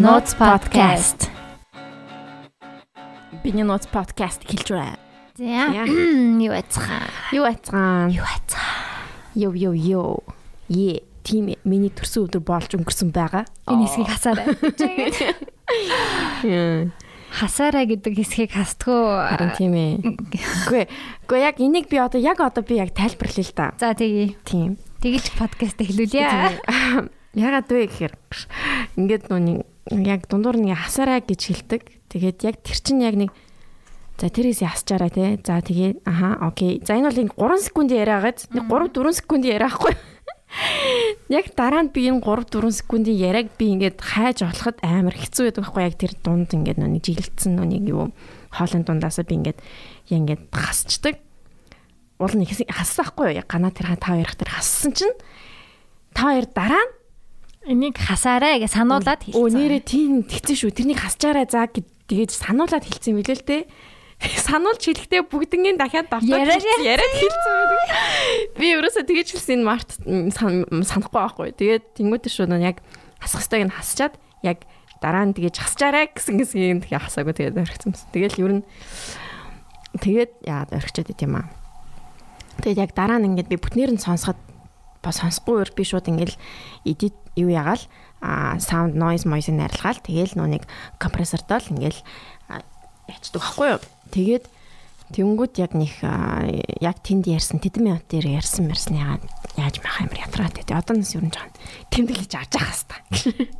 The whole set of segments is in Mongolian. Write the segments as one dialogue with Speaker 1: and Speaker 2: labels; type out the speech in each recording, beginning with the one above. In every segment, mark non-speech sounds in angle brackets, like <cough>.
Speaker 1: Notes podcast.
Speaker 2: Биний Notes podcast хэлж байна.
Speaker 1: За. <clears throat> Юу яцгаа?
Speaker 2: Юу ацгаан?
Speaker 1: Юу яцгаа?
Speaker 2: Йо йо йо. Е, тийм ээ. Миний төрсөн өдөр болж өнгөрсөн байгаа.
Speaker 1: Энэ хэсгийг хасаарай.
Speaker 2: Яа.
Speaker 1: Хасаарай гэдэг хэсгийг хасдгүй.
Speaker 2: Харин тийм ээ. Үгүй. Үгүй яг энийг би одоо яг одоо би яг тайлбарлая л да.
Speaker 1: За тэгье.
Speaker 2: Тийм.
Speaker 1: Тэгэж подкаст эхлүүлье.
Speaker 2: Ягаад вэ гэхээр ингээд нүг яг дундуур нэг хасаарай гэж хэлдэг. Тэгээд яг тэр чинь яг нэг За тэрээс ясчаарай те. За тэгээ аха окей. За энэ бол энэ 3 секундын яриагаад нэг 3 4 секундын яриахгүй. Яг дараа нь би энэ 3 4 секундын яриаг би ингээд хайж олоход амар хэцүү байдаг байхгүй яг тэр дунд ингээд нүг жилэлцсэн нүг юу хоолын дундаасаа би ингээд яа ингээд хасчдаг. Уул нь ихсэн хассаахгүй яг ганаа тэр та хоёрх тэр хассан чинь та хоёр дараа нь
Speaker 1: Энийг хасаарай гэж сануулад хэлсэн.
Speaker 2: Өө нэрээ тийм тэгсэн шүү. Тэрнийг хасчаарай заа гэж сануулад хэлсэн билээ л дээ. <laughs> Сануулж хэлэхдээ бүгднгийн дахиад давтаад яриад хэлсэн байдаг. Би ерөөсөө тэгэж хэлсэн март санахгүй байхгүй. Тэгээд тэнгуүтэ шүү нөө яг хасах хэвээр нь хасчаад яг дараа нь тэгэж хасчаарай гэсэн гэсэн тэгээ хасаагүй тэгээд орхицсан. Тэгэл ер нь тэгээд яагаад орхичод байт юм аа. Тэгээд яг дараа нь ингээд би бүтнээр нь сонсоход ба сонсохгүй өөр би шууд ингээл edit юу ягаал а sound noise noise найралгаал тэгээл нүг компрессортой л ингээл ячдаг байхгүй юу тэгээд Тэнгүүд яг нэг яг тэнд ярьсан тэдэн минут дээр ярьсан мэрсэн яагаад яаж мах амар ятраад тий. Одооноос юу нэг тэмдэглэж авч явах хэвээр.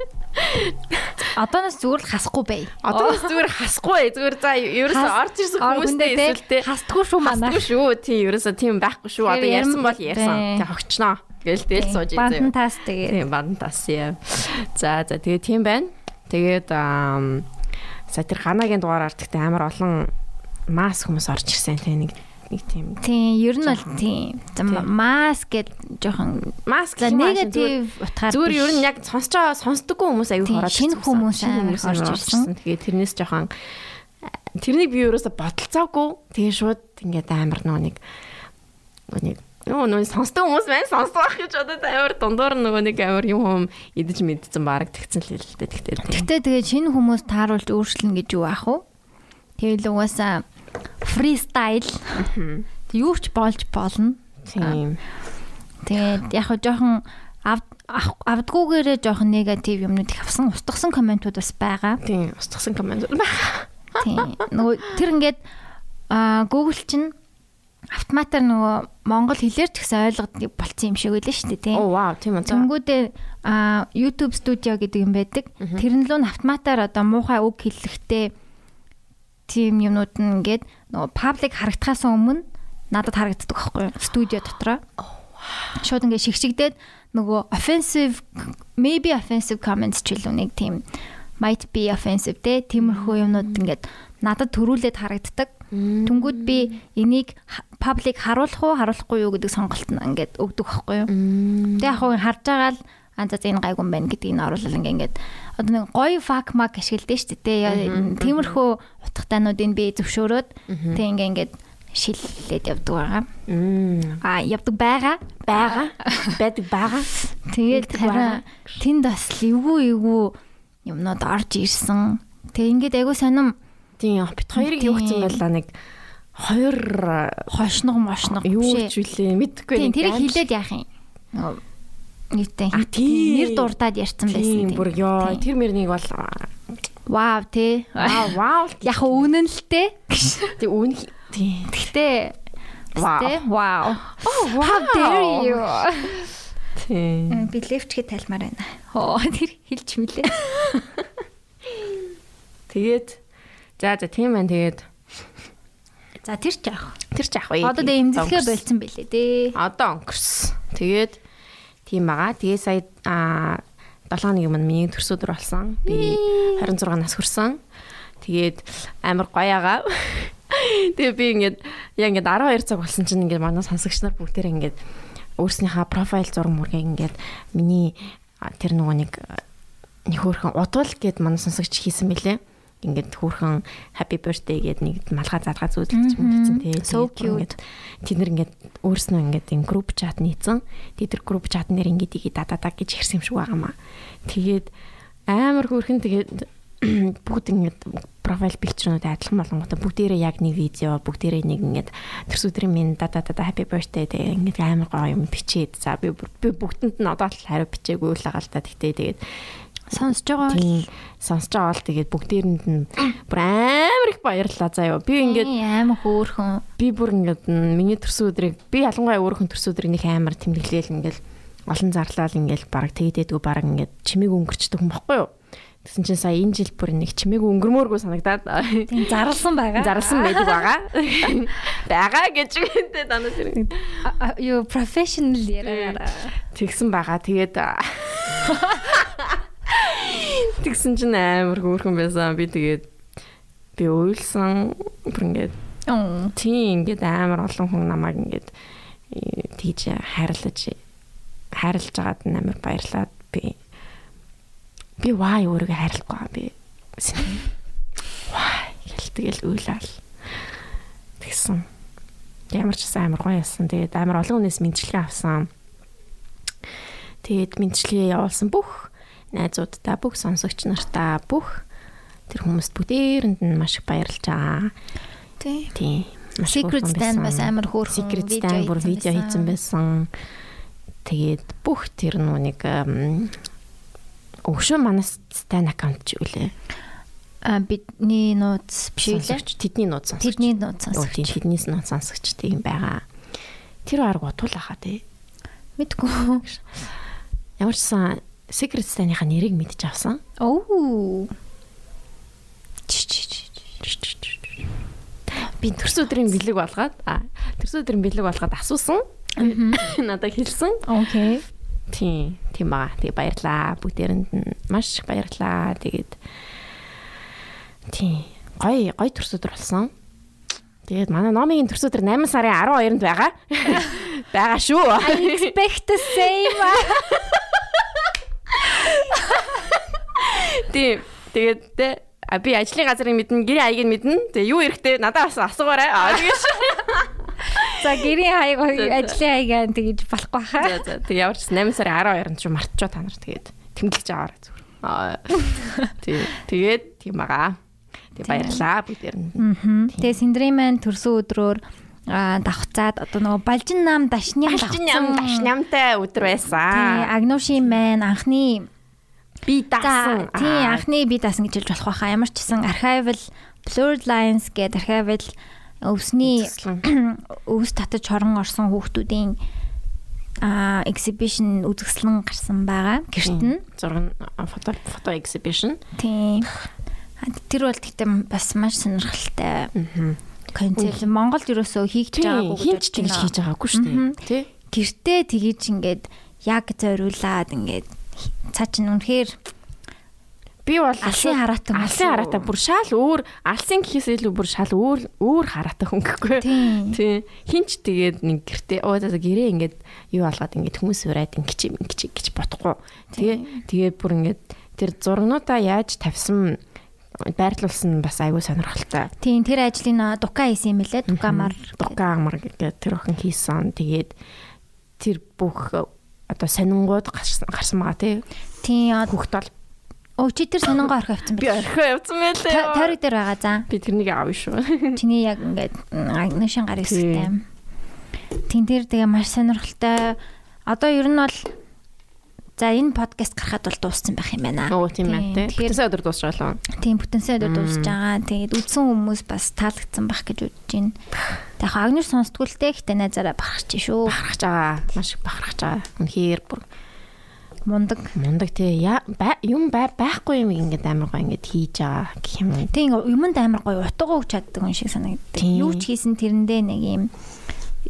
Speaker 1: Одооноос зүгээр л хасахгүй бай.
Speaker 2: Одооноос зүгээр хасахгүй. Зүгээр за ерөөсөө орж ирсэн хүмүүстэй эсвэл тий.
Speaker 1: Хасдаггүй шүү манай.
Speaker 2: Хасдаггүй шүү. Тий ерөөсөө тийм байхгүй шүү. Одоо ярьсан бол ярьсан. Тий хогчноо. Гээл тэл сууж
Speaker 1: ийзээ. Бандан тас тэгээ.
Speaker 2: Тийм бандан тас яа. За за тэгээ тийм байна. Тэгээд сая тэр ханагийн дугаараар тэгтээ амар олон маск хүмүүс орж ирсэн тийм нэг нэг тийм.
Speaker 1: Тийм, ер нь бол тийм. Маск гэд жоохон
Speaker 2: маск
Speaker 1: негатив утгаар
Speaker 2: зүгээр ер нь яг сонсож байгаа сонсдоггүй хүмүүс аюу хараад
Speaker 1: шинэ хүмүүс орж ирсэн.
Speaker 2: Тэгээд тэрнээс жоохон тэрнийг би ерөөсө бодолцоогүй. Тэгээ шууд ингээд амар нөө нэг нэг Нөө нөө сонсдог хүмүүс байна сонсох гэж бодоод амар дундуур нөгөө нэг амар юм хүм идэж мэдсэн баг тэгсэн л дээ тэгтээ.
Speaker 1: Тэгтээ тэгээ шинэ хүмүүс тааруулж өөрчлөн гэж юу аах вэ? Тэгэл угаасаа фристайл. Юу ч болж болно.
Speaker 2: Тийм.
Speaker 1: Тэгээд яг хоо жоохон авдгүйгээрээ жоохон негатив юмнууд их авсан устгасан комментууд бас байгаа.
Speaker 2: Тийм, устгасан комментууд.
Speaker 1: Тийм. Нөгөө тэр ингээд аа Google чинь автоматар нөгөө монгол хэлээр ч гэсэн ойлгоод болцсон юм шиг байлаа шүү дээ тийм.
Speaker 2: Оо вау тийм үү.
Speaker 1: Тэнгүүдээ а YouTube студио гэдэг юм байдаг. Тэр нь л автоматар одоо муухай үг хэллэхдээ тийм юмнууд нь ингээд нөгөө паблик харагдахаас өмнө надад харагддаг байхгүй юу? Студио дотроо. Шууд ингээд шигшигдээд нөгөө offensive maybe offensive comments ч илүү нэг тийм might be offensive те тиймэрхүү юмнууд ингээд надад төрүүлээд харагддаг. Түнгүүд би энийг паблик харуулах уу харуулахгүй юу гэдэг сонголт нь ингээд өгдөг байхгүй юу. Тэг яг хөө харж байгаа л анзаа энэ гайгүй юм байна гэдгийг нь оруулал ингээ ингээд одоо нэг гоё фак мак ашигладаг шүү дээ. Тиймэрхүү утгатайнуудыг би зөвшөөрөөд тэг ингээ ингээд шиллээд явдаг байгаа. Аа явдаг байгаа.
Speaker 2: Байгаа. Байдаг байгаа.
Speaker 1: Тэгээд хараа тэнд бас эвгүй эвгүй юмнууд орж ирсэн. Тэг ингээд айгу сонирм
Speaker 2: Тийм бит хоёрыг юу гэсэн байлаа нэг хоёр
Speaker 1: хошног мошног
Speaker 2: юу ч үлээ мэдхгүй
Speaker 1: нэг тэрийг хилээд яах юм? Нийтээ нэр дурдаад ярьсан байсан
Speaker 2: тийм бүр ёо. Тэр мөрнийг бол
Speaker 1: вау те
Speaker 2: вау.
Speaker 1: Яг үнэн л те.
Speaker 2: Тийм үн тийм
Speaker 1: гэхдээ
Speaker 2: вау.
Speaker 1: вау.
Speaker 2: Oh wow
Speaker 1: how dare you?
Speaker 2: Тийм
Speaker 1: би левчгээ тайлмаар байна. Оо <laughs> тэр хэлж мөлий.
Speaker 2: Тэгээд За за тийм байна тэгээд.
Speaker 1: За тэр ч яах.
Speaker 2: Тэр ч яах вэ?
Speaker 1: Одоо дэ эмзэлгээ болцсон байлээ дээ.
Speaker 2: Одоо өнгөрсөн. Тэгээд тийм байгаа. Тэгээ сая а 7 нэг юм миний төрсөдөр болсон. Би 26 нас хүрсэн. Тэгээд амар гоё агаа. <laughs> Тэгээ би ингээд яг ингээд 12 цаг болсон чинь ингээд манай сонсогч нар бүгдээр ингээд өөрснийхөө профайл зураг мөргийг ингээд миний тэр нөгөө нэг нэг хөөрхөн удвал гэд манай сонсогч хийсэн мөлий ингээд хүүхэн happy birthday гэдэг нэг малгай задгаа зүүлж мэдсэн тий.
Speaker 1: So cute.
Speaker 2: Тэд нэр ингээд өөрснөө ингээд юм group chat нийцэн. Тэд тэр group chat нэр ингээд игээ дададаа гэж ирсэн юм шиг байгаамаа. Тэгээд амар хөөрхөн тэгээд <clears throat> бүгд ингээд профайл пикчрнууд адилхан болгонготой бүгдээрээ яг нэг видео бүгдээрээ нэг ингээд тэрс өдрийн минь да да да happy birthday тэгээ ингээд амар гоё юм бичээд за би бүгдэнд нь одоо л хариу бичээгүй л байгаа л та тэгтээ тэгээд
Speaker 1: сонсож байгаа
Speaker 2: тийм сонсож байгаа бол тэгээд бүгдээрэнд нь бүр амар их баярлалаа заяа би ингээд
Speaker 1: амар хөөрхөн
Speaker 2: би бүр ингээд миний төрсөн өдрийг би ялангуяа өөрхөн төрсөн өдрийг нэг амар тэмдэглээл ингээд олон зарлал ингээд баг тэгдээдгүй баг ингээд чимээг өнгөрчдөг юм баггүй юу Тэгсэн чинь сая энэ жил бүр нэг чимээг өнгөрмөөргүй санагдаад
Speaker 1: тийм зарлсан байгаа.
Speaker 2: Зарлсан байдаг байгаа. <laughs> Бага гэж үнтэй данаас хэрэг.
Speaker 1: Юу professional яриараа.
Speaker 2: Тэгсэн байгаа. Тэгээд <laughs> Тэгсэн чинь амар хөөрхөн байсан. Би тэгээд би уйлсан бүр ингээд тийм ингээд амар олон хүн намайг ингээд э, тийж хайрлаж хайрлаж байгаад амар баярлаад би би ваа өөрийгөө хайрлахгүй би. Ваа гэл тэгэл уйлал. Тэгсэн. Ямар ч сайн амар гоё ясан. Тэгээд амар олон хүнээс мэдчилгээ авсан. Тэгээд мэдчилгээ явуулсан бүх найзуудтай бүх сонсогч нартаа бүх тэр хүмүүст бүгдээрэнд нь маш их баярлж байгаа.
Speaker 1: Тий.
Speaker 2: Тий.
Speaker 1: Secret Stand бас амар хөөрхөн
Speaker 2: Secret Stand бүр видео хийсэн байсан. Тэгээд бүх тэр нүг Өгшөө манаас стан аккаунт ч үлээ.
Speaker 1: А бидний нууц биш үлээ.
Speaker 2: Тэдний нууц
Speaker 1: сонсогч. Тэдний нууц сонсогч.
Speaker 2: Тэднийс нууц сонсогч тийм байгаа. Тэр арга утуулахаа тий.
Speaker 1: Мэдгүй.
Speaker 2: Ямар ч сан Secret Stand-ийнхаа нэрийг мэдчих авсан.
Speaker 1: Оо.
Speaker 2: Би төрс өдрийн бэлэг болгоод а төрс өдрийн бэлэг болгоод асуусан. <laughs> Надад хэлсэн.
Speaker 1: Окей.
Speaker 2: Тийм, тийм баа. Тэгээ баярлаа. Бүгдээрэнд нь маш их баярлаа. Тэгээд тийм, гоё гоё төрс өдөр болсон. Тэгээд манай номын төрс өдөр 8 сарын 12-нд байгаа. <laughs> Бага шүү.
Speaker 1: I expect the same. <laughs>
Speaker 2: Тийм. Тэгээд тэ би ажлын газрыг мэднэ, гэрийн хаягийг мэднэ. Тэгээ юу эрэхтэй надад бас асуугаарай. Аа тэгэж. <laughs>
Speaker 1: За гэрийн хаяг ажлын хаягаа тэгэж болохгүй хаа.
Speaker 2: За за тэг ямар ч 8 сарын 12-нд ч мартчихоо та нар тэгээд тэмдэглэж аваарай зүгээр. Аа. <laughs> Тэг тэгээд тийм байгаа. Тэг баярлаа бүгдээр
Speaker 1: нь. Тэгээ Синдрийн маань төрсөн өдрөөр а давхцаад одоо нөгөө балжин нам дашням
Speaker 2: давхцсан дашнямтай өдөр байсан.
Speaker 1: Тий, Агнушийн маань анхны
Speaker 2: би даасан.
Speaker 1: Тий, анхны би даасан гэж хэлж болох байхаа. Ямар ч гэсэн archival blurred lines гэдэг archival өвсний <clears throat> өвс татаж хорон орсон хүүхдүүдийн а exhibition үзэсгэлэн гарсан байгаа. Гэрт нь
Speaker 2: зураг фото фото exhibition.
Speaker 1: Тийм. Тэр бол тэгтээ бас маш сонирхолтой. Концепт Монголд ерөөсөө хийгдэж байгаагүй
Speaker 2: хинч тэгж хийж байгаагүй шүү дээ. Тэ?
Speaker 1: Гэртээ тгийж ингээд яг зориулаад ингээд цаа чин үнэхээр
Speaker 2: Би бол
Speaker 1: алсын хараатай
Speaker 2: алсын хараатай бүр шал өөр алсын гэхээс илүү бүр шал өөр өөр хараатай хүн гэхгүй. Тийм. Хинч тэгээд нэг гэртээ оо за гэрээ ингээд юу алгаад ингээд хүмүүс ураад ингэж ингэж гэж бодохгүй. Тэгээ тэгээд бүр ингээд тэр зургнуудаа яаж тавьсан байрлуулсан бас айгүй сонирхолтой.
Speaker 1: Тийм тэр ажлын дука хийсэн юм лээ. Дукамар
Speaker 2: дукамар гэдэг тэр охин хийсэн. Тэгээд тэр бүх одоо сонингууд гарсан байгаа тий.
Speaker 1: Тийм
Speaker 2: хүүхд бол
Speaker 1: Оо чи тэр сонингоо орхи авсан
Speaker 2: байх. Би орхи авсан байлээ.
Speaker 1: Тойрог дээр байгаа заа.
Speaker 2: Би тэрнийг аав шүү. <laughs>
Speaker 1: Чиний яг ингээд нушин гар хэсэгтэй. Тин тэр тэгээ маш сонирхолтой. Одоо ер нь бол за энэ подкаст гарахад бол дууссан байх юм байна.
Speaker 2: Оо тийм байна тий. Бүтэнсээ өдөр дуусч байгаа л.
Speaker 1: Тийм бүтэнсээ өдөр дуусч байгаа. Тэгээд үдсэн хүмүүс бас таалагдсан байх гэж бодож байна. Тэгээд яг агнер сонсдгүй л те гэтээ найзаараа бахарч шүү.
Speaker 2: Бахарч байгаа. Маш их бахарч байгаа. Үнэхээр бүр
Speaker 1: мундаг
Speaker 2: мундаг тий юм байхгүй юм ингээд амар гоё ингээд хийж байгаа гэх юм.
Speaker 1: Тий юмд амар гоё утга өгч чаддаг юм шиг санагддаг. Юу ч хийсэн тэрэндээ нэг юм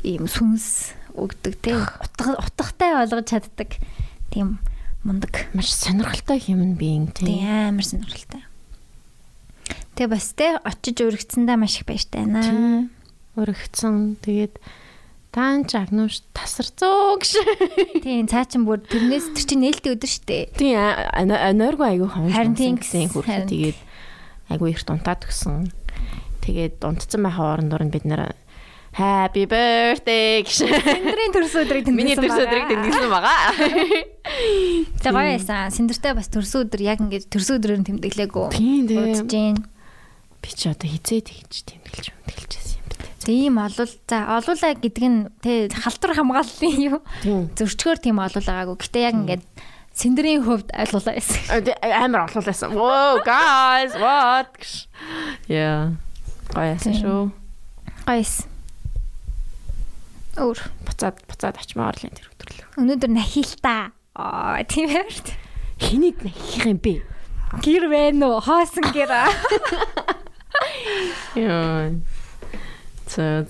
Speaker 1: юм сүнс өгдөг тий утга утгатай болгож чаддаг. Тийм мундаг.
Speaker 2: Маш сонирхолтой юм биеин тий.
Speaker 1: Тий амар сонирхолтой. Тэгээ бас тий очиж өргөцсөндөө маш их баяртай байна.
Speaker 2: Өргөцсөн тэгээд Таан ч агнууш тасарцоо гэж. <laughs>
Speaker 1: Тийм, цаа чин бүр тэрнээс тэр чинь нээлттэй өдөр штэ.
Speaker 2: Тийм, нойргүй айгүй хонж гэсэн хүрхээ тэгээд айгүй их дунтаад өгсөн. Тэгээд дунтцсан байхаа орондор нь бид нэр Happy birthday гэж.
Speaker 1: Синдрийн төрсөн өдрийг тэмдэглэсэн.
Speaker 2: Миний төрсөн өдрийг тэмдэглэсэн байгаа.
Speaker 1: Тэгээ гоё байсан. Синдэртэй бас төрсөн өдөр яг ингэж төрсөн өдрөөр тэмдэглээгүү.
Speaker 2: Тийм тийм.
Speaker 1: Удаж जैन.
Speaker 2: Би ч одоо хизээ тэгж тэмдэглэж тэмдэглэж байсан юм бэ.
Speaker 1: Тийм олол за олуулаа гэдэг нь тэ халтур хамгааллын юу?
Speaker 2: Тийм.
Speaker 1: Зөрчгөөр тийм олуулаагаагүй. Гэтэ яг ингэж синдрийн хувьд ойлгуулаа байсан.
Speaker 2: Амар олуулсан. Whoa guys, what? Yeah. Гоёсэн шүү.
Speaker 1: Гоёс. Өөр
Speaker 2: Буцаад буцаад очимоор л энэ тэр өдөрлөө.
Speaker 1: өнөөдөр нахилтаа. Аа тийм ээ.
Speaker 2: Хэнийг нахих юм бэ?
Speaker 1: Гэр байна уу? Хоосон гэр.
Speaker 2: Яа. За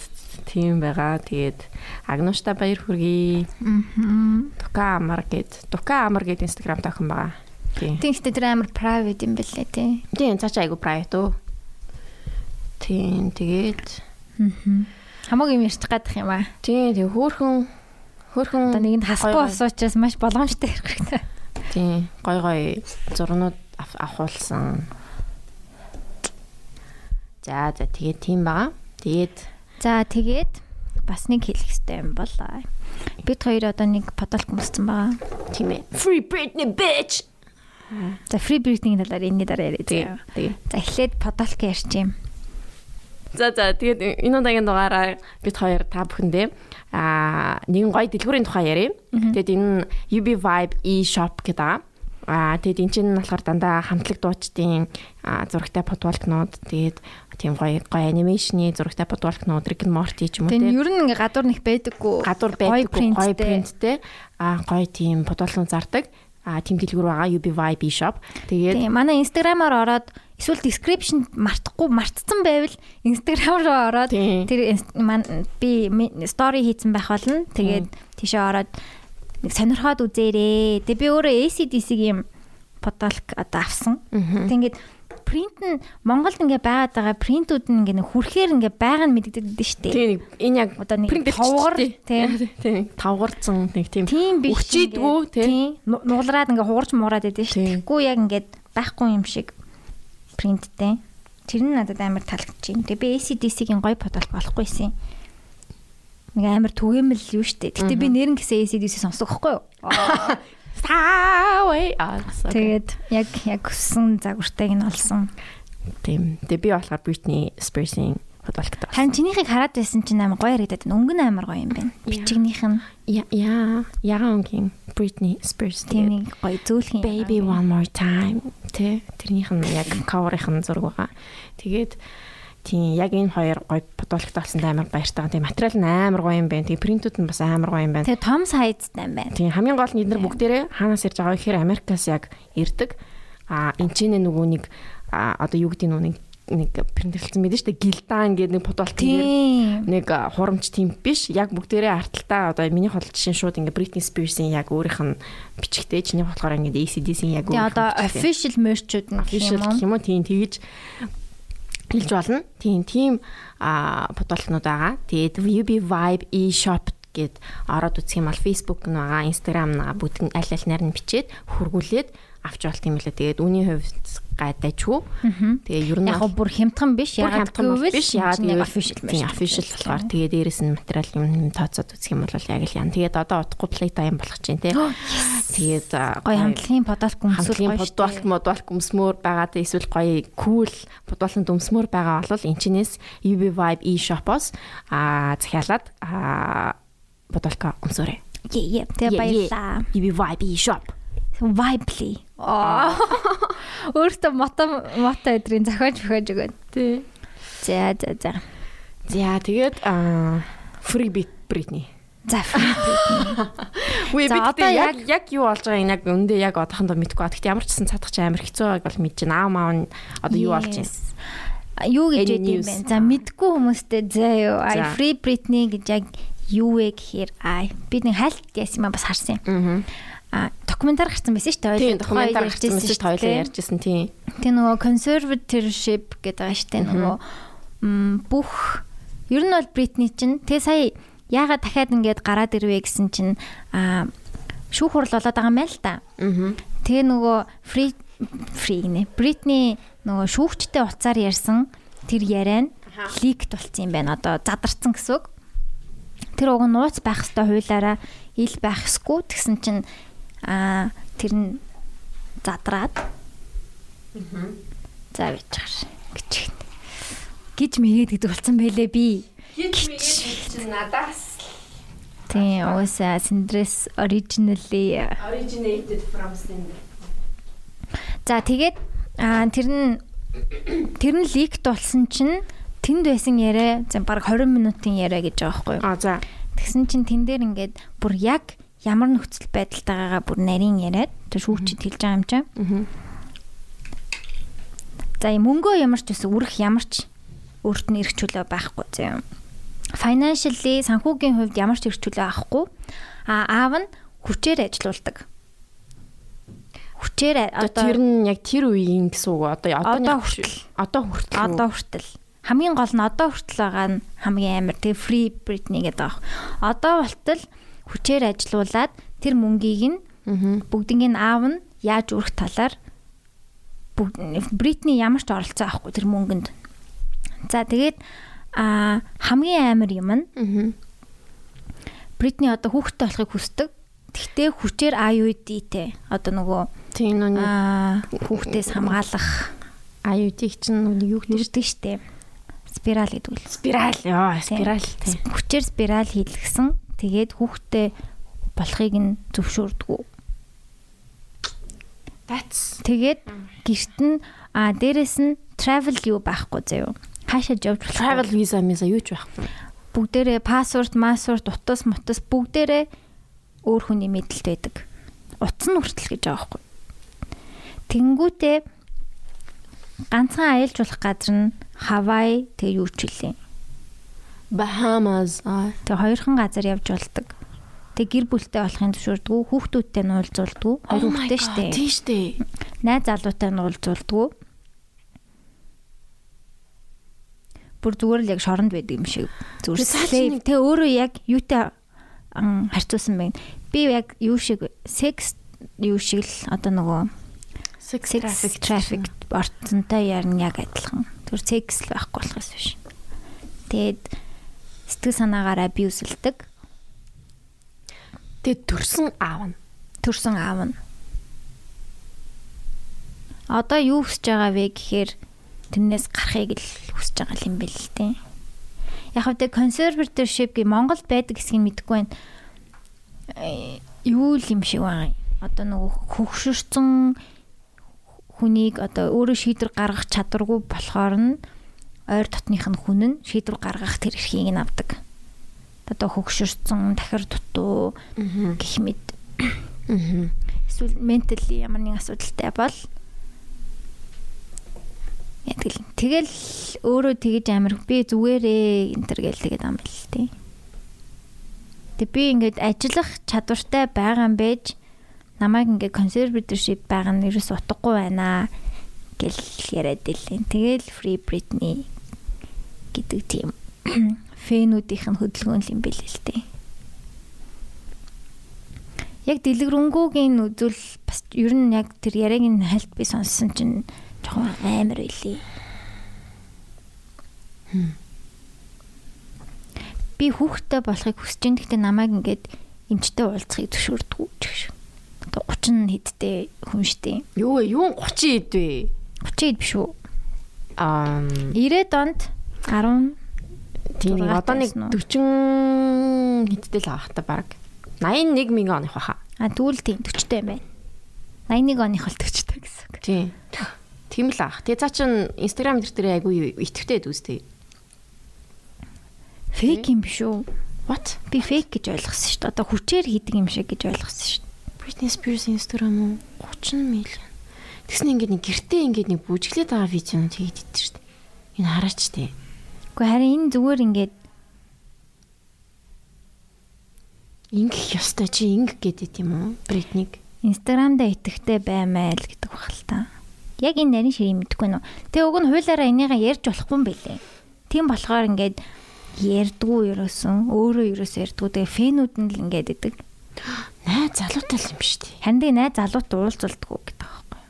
Speaker 2: тийм байгаа. Тэгээд Агнуушта баяр хүргэе.
Speaker 1: Мм.
Speaker 2: Тука амар гэд. Тука амар гэд Instagram тохин байгаа. Тийм.
Speaker 1: Тэгвэл тэр амар private юм бэлээ тий.
Speaker 2: Тийм цаашаа айгу private уу. Тийм тэгээд
Speaker 1: Хамаагүй юм ярьчих гадах юм аа.
Speaker 2: тийм тэг хөөхөн хөөхөн
Speaker 1: Одоо нэгэнд хасахгүй
Speaker 2: гой-
Speaker 1: асуучаас маш боломжтой хэрэгтэй.
Speaker 2: Тийм гой гой зурнууд ав- авахулсан. За за тэгээд тийм байгаа. Тэгээд
Speaker 1: За тэгээд бас нэг хэлэх хэрэгтэй юм бол бид хоёр одоо нэг подолк өмссөн байгаа.
Speaker 2: тийм ээ. Free Britney bitch.
Speaker 1: За free breathing талаар энэ дараа яриа. За эхлээд подолк ярьж юм.
Speaker 2: За за тэгээд энэ удаагийн дугаараа бид хоёр та бүхэндээ аа нэгэн гоё дэлгүүрийн тухай ярив. Тэгээд энэ UB Vibe e-shop гэдэг аа. Тэгээд эн чинь болохоор дандаа хамтлаг дуучдын зурагтай футболкнууд тэгээд тийм гоё гоё анимашны зурагтай футболкнууд Rick and Morty ч юм уу
Speaker 1: Тэгээд
Speaker 2: тийм
Speaker 1: ер нь ингээ гадуур них байдаггүй.
Speaker 2: гадуур
Speaker 1: Гоё
Speaker 2: байдаг гоё
Speaker 1: принттэй.
Speaker 2: аа гоё тийм футболкнууд зардаг. Аа тийм дэлгүүр байгаа UB Vibe e-shop. Тэгээд
Speaker 1: манай инстаграмаар ороод эсвэл description мартахгүй мартцсан байвал инстаграм руу ороод тэр би стори хийсэн байх болно. Тэгээд тийшээ ороод нэг сонирхоод үзээрээ. Тэгээ би өөрөө ACDC-ийн подолк одоо авсан. Тэг ингээд принт нь Монголд ингээ байгаад байгаа принтүүд нь ингээ хүрхээр ингээ байгаа нь мэддэгдэж штеп.
Speaker 2: тийм нэг энэ яг
Speaker 1: Одоо нэг тавгар,
Speaker 2: тийм <laughs> тавгарцсан нэг тийм
Speaker 1: ингээд,
Speaker 2: тийм.
Speaker 1: Тийм. Ну- Нуулраад ингээ хуурж муураад байдаг.
Speaker 2: Тийм.
Speaker 1: Тэгэхгүй яг ингээд байхгүй юм шиг принттэй. Тэр нь надад амар таалагдчих юм. Тэгээ би ACDC-гийн гоё подолк болохгүйсэн. Нэг амар түгээмэл юу штэ. Гэтэ би нэрэн гэсэн ACDC сонсох байхгүй юу?
Speaker 2: Саавэ аа
Speaker 1: Тэгээд яг яг өссөн загвартайг нь олсон.
Speaker 2: тийм тэгээ би болохоор Britney Spears-ийн футболктой
Speaker 1: Харин чинийхийг хараад байсан чинь амар гоё харагдаад байна. Өнгө нь амар гоё юм байна. Бичигнийх нь
Speaker 2: я я ягаангийн Britney Spears
Speaker 1: тийм нэг гоё зөөлх юм.
Speaker 2: Baby one more time тэ? Тэрнийх нь яг cover-ийнх нь зураг байгаа. Тэгээд тийм яг энэ хоёр гоё футболктой болсон амар баяртай тийм материал нь амар гоё юм байна. Тийм принтүүд нь бас амар гоё юм байна.
Speaker 1: Тэгээ том сайзтай юм байна.
Speaker 2: Тийм хамгийн гол нь эдгээр бүгдээрээ хаанаас ирж байгаа. Гэхээр Америкаас яг ирдэг. А энэ ч нөгөө нэг одоо юу гэдэг нь нэг нэг байдаг шүү дээ. Гилдан гэдэг нэг футболт
Speaker 1: Тийм.
Speaker 2: нэг хурамч тийм биш. Яг бүгдээрээ арталтаа одоо миний хол жишээ шууд ингээ Britney Spears-ийн яг өөрийнх нь бичгтэй. Чиний болохоор ингээ ACDC-ийн яг өөрийнх нь
Speaker 1: одоо official merch-ууд нь
Speaker 2: official
Speaker 1: юм
Speaker 2: гэх юм уу тийм тэгж хэлж болно. Тийм тийм а футболтнууд байгаа. Тэгээд UB Vibe e-shop гэд ороод үзэх юм бол Facebook нь байгаа, Instagram нь байгаа. Бүгд аль аль нарыг нь бичээд хургуулээд авч болт юм лээ. Тэгээд үүний хувьд гайдажгүй. Тэгээ ер нь
Speaker 1: Яг бүр хямдхан биш. Ягаад гэвэл
Speaker 2: биш. Ягаад
Speaker 1: яг
Speaker 2: гэвэл
Speaker 1: official merch.
Speaker 2: official болохоор тэгээ дээрэс нь материал юм тооцоод үзэх юм бол яг л яа. Тэгээд одоо утгагүй play time болох чинь тий. Тэгээд
Speaker 1: Гоё хамтлагийн өмсөл
Speaker 2: хамтлагийн
Speaker 1: гоё
Speaker 2: бодвалт модвалт өмсмөр байгаа эсвэл гоё кул бодвалтанд өмсмөр байгаа бол энэчнээс UB Vibe e-shop-оос а захиалаад а бодвалка өмсөөрэй.
Speaker 1: Яа, тэгээ баярлаа.
Speaker 2: UB Vibe e-shop.
Speaker 1: Vibely. Аа. Өөртөө мото мото өдрийн зохиож өгөөж өгөөд.
Speaker 2: Тий.
Speaker 1: За за за.
Speaker 2: За тэгээд а Free Beat Britney.
Speaker 1: За. <laughs>
Speaker 2: Үгүй би
Speaker 1: одоо
Speaker 2: яг яг юу болж байгааг яг өндөө яг одоохондоо мэдэхгүй. Гэхдээ ямар ч гэсэн цадах чи амар хэцүү байгааг бол мэдэж байна. Аав маав нь одоо юу болж байна?
Speaker 1: Юу гэж ядсан юм бэ? За мэдгүй хүмүүстэй заа юу. I free Britney гэж яг юу вэ гэхээр ай би нэг хайлт яасан юм бас харсан юм.
Speaker 2: Аа.
Speaker 1: А документар гарсан байсан шүү дээ.
Speaker 2: Тийм документар гарсан мэт хоёлоо
Speaker 1: дээ.
Speaker 2: ярьжсэн тийм.
Speaker 1: Тэгээ нөгөө conservatorship гэдэг шүү дээ. Нөгөө бүх ер нь бол Бритни чинь тэгээ сая яагаад дахиад ингээд гараад ирвэ гэсэн чинь а шүүх хурал болоод байгаа юм байна л та.
Speaker 2: Аа.
Speaker 1: Тэгээ нөгөө free free нэ Бритни нөгөө шүүгчтэй уцаар ярьсан тэр яриа нь ликт болсон юм байна. Одоо задарсан гэсэн үг. Тэр уг нууц байх хэвээр хуулаараа ил байх эсгүй тэгсэн чинь аа тэр нь задраад За бичгээр гэж гэж мэгээд гэдэг болсон байлээ би.
Speaker 2: Гэж мэгээд чинь надаас
Speaker 1: Тийм, уусаа Cinder's originally
Speaker 2: originated from Cinder.
Speaker 1: За тэгээд аа тэр нь тэр нь ликт болсон чинь тэнд байсан яриа за баг 20 минутын яриа гэж байгаа байхгүй юу?
Speaker 2: А за.
Speaker 1: Тэгсэн чинь тэн дээр ингээд бүр яг ямар нөхцөл байдалтайгаа бүр нарийн яриад тэр шүүгчд хэлж байгаа юм чинь.
Speaker 2: Аа.
Speaker 1: За мөнгөө ямар ч байсан үрэх ямар ч өөрт нь эрх чөлөө байхгүй зөө financially санхүүгийн хувьд ямар ч эрхчлөө авахгүй а аав нь хүчээр ажилуулдаг. Хүчээр
Speaker 2: одоо тэр нь яг тэр үеийн гэсэн үг одоо
Speaker 1: одоо хүртэл
Speaker 2: одоо хүртэл
Speaker 1: одоо хүртэл хамгийн гол нь одоо хүртэл байгаа нь хамгийн амар тэг free Britney гэдэг баг. Одоо болтол хүчээр ажилуулад тэр мөнгийг нь бүгднийг аав нь яаж өрөх талаар Бритни ямар ч оролцоо авахгүй тэр мөнгөнд. За тэгээд а хамгийн амар юм нь Бритни одоо хүүхдтэй болохыг хүсдэг. Тэгтээ хүчээр IUD-тэй одоо нөгөө
Speaker 2: тийм нүг
Speaker 1: хүүхдээс хамгаалах
Speaker 2: IUD-ийг чинь юу
Speaker 1: гэдэг штеп. Спираль гэдэг үл.
Speaker 2: Спираль ёо, спираль тийм.
Speaker 1: Хүчээр спираль хийлгсэн. Тэгээд хүүхдтэй болохыг нь зөвшөөрдөг.
Speaker 2: That's
Speaker 1: тэгээд гэрт нь а дээрэс нь travel юу байхгүй заяа хаашаа явж болох
Speaker 2: travel visa миса юу ч байхгүй.
Speaker 1: Бүгдээрээ пассворт, массворт, утас, мутас бүгдээрээ өөр хүний мэдлэлт байдаг. Утас нь хүртэл гэж байгаа байхгүй. Тэнгүүтээ ганцхан аялж болох газар нь Хавай тэг юу ч үлээ.
Speaker 2: Bahamas.
Speaker 1: Тэг хоёрхан газар явж болдог. Тэг гэр бүлтэй болохын зөвшөөрдөг. Хүүхдүүдтэй нь уулзуулдаг. Хоёр
Speaker 2: Oh
Speaker 1: хүүхдтэй штэ.
Speaker 2: Тийм штэ.
Speaker 1: Найз залуутай нь уулзуулдаг. бүр зүгээр л яг шоронд байдаг юм шиг зүгээр тэ өөрөө яг юутай харьцуулсан байна. Би яг юу шиг секс юу шиг л одоо нөгөө
Speaker 2: sex
Speaker 1: traffic traffic орцонтой ярина яг адилхан. Зүгээр секс л байхгүй болох юм биш. Тэгээд сэтгэл санаагаар абьюзэлдэг.
Speaker 2: Тэгээд төрсөн аав нь
Speaker 1: төрсөн аав нь одоо юу хүсэж байгаа вэ гэхээр тэрнээс гарахыг л хүсэж байгаа юм бэл л дээ. Яг хөө тэг conservatorship гэ Монголд байдаг хэсгийг мэдэхгүй байна. Юу л юм шиг байгаа юм. Одоо нөгөө хөгшөрсөн хүнийг одоо өөрөө шийдвэр гаргах чадваргүй болохоор нь ойр дотных нь хүн нь шийдвэр гаргах тэр эрхийг нь авдаг. Одоо хөгшөрсөн тахир дутуу гэх мэт. Эсвэл ментали ямар нэгэн асуудалтай бол Тэгэл тэгэл өөрөө тэгэж амир би зүгээрээ энэ төр гэл тэгээд ам бил тээ. Тэг би ингээд ажиллах чадвартай байгаа юм байж намайг ингээд conservatorship байгаа нь ерөөс утгагүй байна гэл яриад илэн. Тэгэл Free Britney гэдэг тийм <clears throat> фэнүүдийнх нь хөдөлгөөн юм бэл л тээ. Яг дэлгэрэнгүүгийн үзүүл бас ер нь яг тэр яриаг нь хальт би сонссон чинь жоохон амар байлээ. Би хүүхдтэй болохыг хүсэж ин гэхдээ намайг ингээд эмчтэй уулзахыг зөвшөөрдөг ч гэж. Одоо 30 хэдтэй хүн штэ.
Speaker 2: Юу? Юу 30 хэд вэ?
Speaker 1: 30 хэд биш үү?
Speaker 2: Аа
Speaker 1: 90 донд 10
Speaker 2: тийм одоо нэг 40 хэдтэй л авах та баг. 81 мянган оных баха.
Speaker 1: А тэгвэл тийм 40-тэй юм байна. 81 оных бол 40-тэй гэсэн үг.
Speaker 2: Тийм. Тийм л ах. Тэгээ цаа чин Instagram дээр айгүй итгэвтэй дүүстэй.
Speaker 1: Фейк юм биш үү?
Speaker 2: What?
Speaker 1: Би фейк гэж ойлгосон шүү дээ. Одоо хүчээр хийдэг юм шиг гэж ойлгосон шүү дээ.
Speaker 2: Britney Spears Instagram уу 30 миллион. Тэгснэ ингээд нэг гэртээ ингээд нэг бүжиглээд байгаа видеонууд хийгээд идэв шүү дээ. Энэ хараач тээ.
Speaker 1: Гэхдээ харин энэ зүгээр ингээд
Speaker 2: ингэх ёстой чи ингэх гэдэг юм уу? Britney-г
Speaker 1: Instagram-да итгэвтэй баймаа л гэдэг баг л та. Яг энэ нарийн ширийг мэдэхгүй нөө. Тэг уг нь хуулаараа энийгээ ярьж болохгүй юм бэлээ. Тийм болохоор ингээд ярьдгүү ерөөсөн өөрөө ерөөсөө ярьдгүү тэгээ фэнүүд нь л ингээд идэг.
Speaker 2: найз залуутай л юм шүү дээ.
Speaker 1: Тэгээ найз залуутай уулзалдгүү гэдэг байхгүй.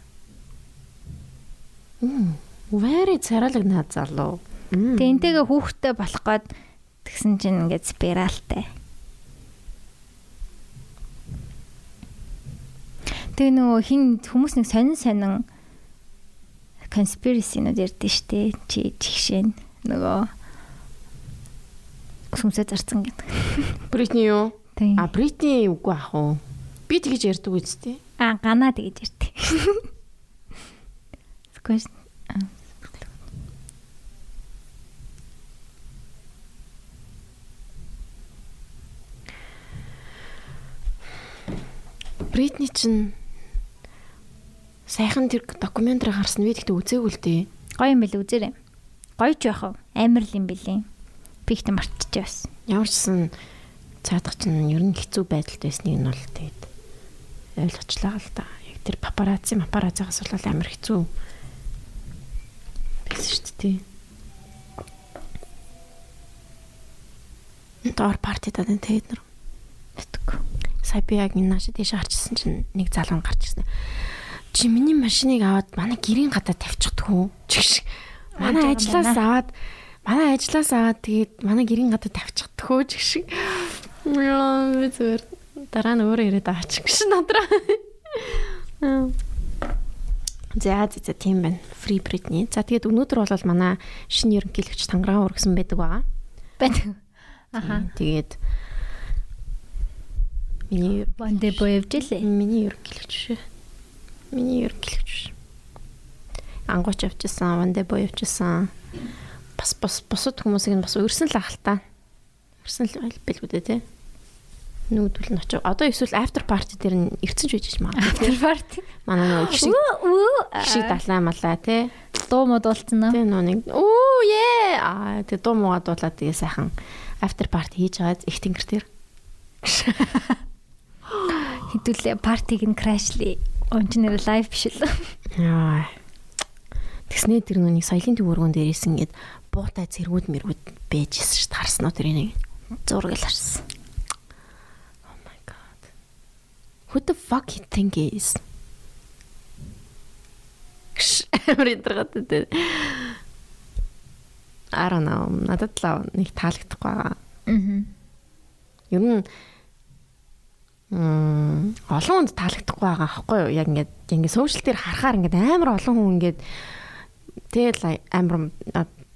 Speaker 2: Мм. Very царалаг найз залуу.
Speaker 1: Тэгээ энтэйгээ хүүхдтэй болох гээд тэгсэн чинь ингээд спиралтай. Тэгээ нөгөө хин хүмүүс нэг сонин сонин conspiracy-нууд ярьдэн штэ. Чи жигшээ нөгөө сүмсээ зарцсан гэдэг.
Speaker 2: Бритни юу? А Бритни үгүй ах уу? Би тэгэж ярьдаг үстэй.
Speaker 1: А ганаа тэгэж ярьдаг. Скваш <laughs>
Speaker 2: Бритни чинь сайхан тэр докюментари гарсан би тэгтээ үзээгүй л дээ.
Speaker 1: гоё юм бэл үзээрэй. Гоё ч яах вэ? Амар л юм бэлээ. Би ихтэй мартчихжээ бас.
Speaker 2: Ямар ч сан цаадах чинь ер нь хэцүү байдалд байсныг нь бол тэгээд ойлгочлаа л да. Яг тэр папарацци папараццигаас бол амар хэцүү байсан шүү дээ. Доор парти таад тэгээд нэр
Speaker 1: Битг.
Speaker 2: сая би яг энэ наашаа тийш гарчсан чинь нэг залуу гарч ирсэн. Чи миний машиныг аваад манай гэрийн гадаа тавьчихдаг хөө. Чигш. Манай ажлаас аваад манай ажлаас аваад тэгээд манай гэрийн гадаа тавьчихдаг хөө чигш. Яа би зүгээр дараа нь өөрөө ирээд аваачих гэж надраа. За за тийм байна. Free Britney. За тэгээд өнөөдөр бол манай шинэ ерөнхийлөгч тангараа ургасан байдаг байгаа.
Speaker 1: Байтг. Аха.
Speaker 2: Тэгээд миний
Speaker 1: Бандэ боевж лээ.
Speaker 2: Миний ерөнхийлөгч шүү. Миний ерөнхийлөгч. Ангууч явчихсан, вандэ боо явчихсан. Бас бас бусад хүмүүсийг нь бас өрсөн л ахaltaа. Өрсөн л билгүүд ээ тий. Нүүдүүл нь очив. Одоо эсвэл after party дээр нь ирцэн ч байж магадгүй.
Speaker 1: Тэр парти.
Speaker 2: Манай нөгөө
Speaker 1: Үү.
Speaker 2: хишиг далаа малаа тий.
Speaker 1: Дуу мод болцсон уу?
Speaker 2: Тий нөгөө нэг оо е аа тий дуу муугаа дуулаад тэгээ сайхан after party хийж байгаа их тэнгэр тэр. <laughs>
Speaker 1: Хэдүүлээ партиг нь крашлээ. Ончнэр лайв биш л.
Speaker 2: Яа. Тэгснээ тэр нүний соёлын төвөргөн дээрээс ингээд буутай зэргүүд мэргүүд бэжсэн шүү дээ. Харсан уу тэрийг?
Speaker 1: Зураг л харсан.
Speaker 2: Oh my god. Who the fuck you think he is? Амрын дэргат дээ. I don't know. Надад л нэг таалагдахгүй байгаа.
Speaker 1: Аа.
Speaker 2: Ер нь Мм олон хүнд таалагдахгүй байгаа аахгүй юу? Яг ингээд ингээд сошиал дээр харахаар ингээд амар олон хүн ингээд тэгэл амар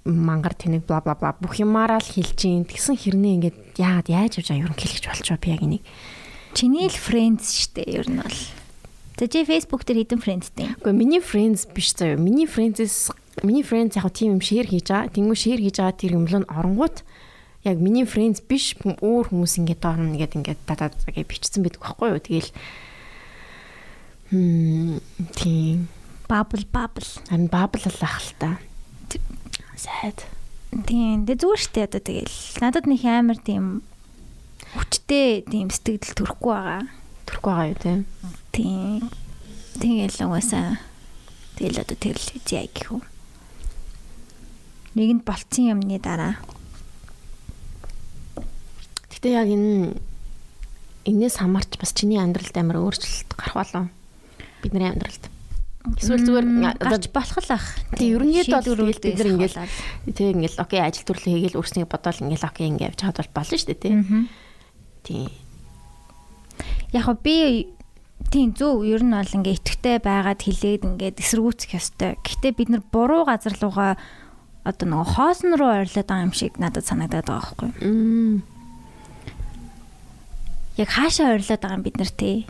Speaker 2: мангар тэнэг бла бла бла бүх юмараа л хэлж гин тэгсэн хэрнээ ингээд яагаад яаж явж байгаа ерөнхийлөгч болчихоо би яг энийг
Speaker 1: Чиний л friends штэ ер нь бол. За чи Facebook дээр хэдэн friendтэй?
Speaker 2: үгүй миний friends биш заяа миний friends миний friends яг тийм юм share хийж байгаа тэнгүү share хийж байгаа тэр юм л оронгууд яг миний friends биш өөр хүмүүс ингээд доорно ингээд ингээд дадаа гэж бичсэн байдаг байхгүй юу тэгэл хм тийм
Speaker 1: Bubble bubble.
Speaker 2: харин баблалах л та сайд
Speaker 1: Тийм. Тэ зүгээр штэ одоо тэгэл. Надад нэг амар тийм хүчтэй тийм сэтгэл төрөхгүй байгаа.
Speaker 2: төрөхгүй байгаа юу те
Speaker 1: Тийм. Тэгэл угаасаа тэгэл одоо тэрл хийе гэх юм. Нэгэнд болцсон юмны дараа
Speaker 2: Гэтэ яг энэ энээс хамаарч бас чиний амьдралд амар өөрчлөлт гарах болов бидний амьдралд. Эсвэл зүгээр
Speaker 1: гарч болох л ах.
Speaker 2: тий ерөнхийдөө бол бид нар ингээл тий ингээл окей ажил төрлөө хийгээл өөрснийг бодоол ингээл окей ингээ явж хаад бол болно шүү дээ тий. Тий.
Speaker 1: Яг би тийм зөв ер нь бол ингээ итгэвтэй байгаад хилээд ингээд эсэргүүцэх ёстой. Гэхдээ бид нар буруу газар руугаа одоо нөгөө хоосон руу ойрлоод байгаа юм шиг надад санагдаад байгаа байхгүй юу? Яг хаашаа ойрлоод байгаа юм бид нар те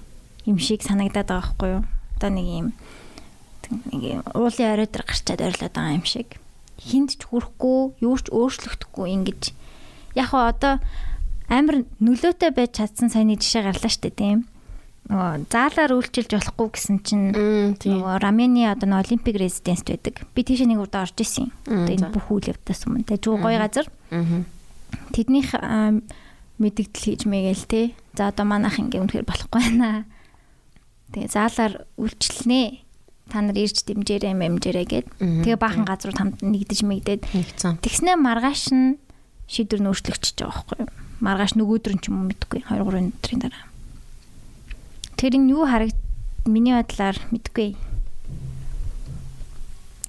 Speaker 1: юм шиг санагдаад байгаа байхгүй юу? Одоо нэг юм нэг юм уулын орой дээр гарчаад ойрлоод байгаа юм шиг. Хинд ч хүрэхгүй, юу ч өөрчлөгдөхгүй ингэж. Яг гоо одоо амар нөлөөтэй байж чадсан саяны жишээ гарлаа штэ тийм. Нөгөө заалаар үйлчилж болохгүй гэсэн чинь нөгөө Рамени одоо нэг олимпик резиденст байдаг. Би тийш нэг удаа орж исэн. Одоо энэ бүх үйл явдлаас өмнө. Тэгээ жуу гоё газар. Тэднийх мэдэгдэл хийж мэгээл те. За одоо манайх ингээ үнэхээр болохгүй байна. Тэгээ заалаар үйлчлэнэ. Та нар ирж дэмжээрэй мэмжээрэй гэд. Тэгээ баахан газрууд хамт нэгдэж мэгдээд тэгснэ маргааш нь шийдвэр нөөцлөгчөж байгаа байхгүй юу? Маргааш нөгөөдөр нь ч юм уу мэдгүй 2 3 өдрийн дараа. Тэр нь юу харагд миний бодлоор мэдгүй.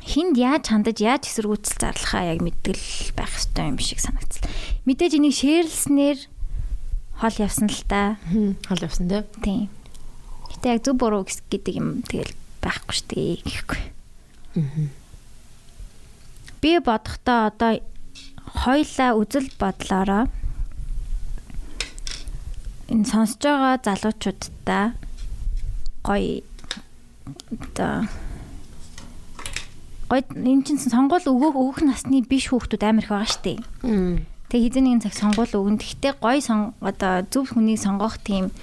Speaker 1: хинд яаж хандаж яаж эсэргүүцэл зарлахаа яг мэдгэл байх хэрэгтэй юм шиг санагдсан. Мэдээж энийг шеэрлснээр хол явсан л та.
Speaker 2: Хол явсан тий.
Speaker 1: Тийм. Гэтэ яг зөв буруу гэдэг юм тэгэл байхгүй шүү дээ гэхгүй. Аа. Би бодохдоо одоо хоёлаа үзэл бодлороо энэ сонсож байгаа залуучуудаа гоё одоо гоё энэ чинь сонгуул өгөөх өгөх насны биш хүүхдүүд амар их байгаа штеп. Тэг хэзээ нэгэн цаг сонгуул өгөн. Гэхдээ гоё сон одоо зөв хүнийг сонгох тийм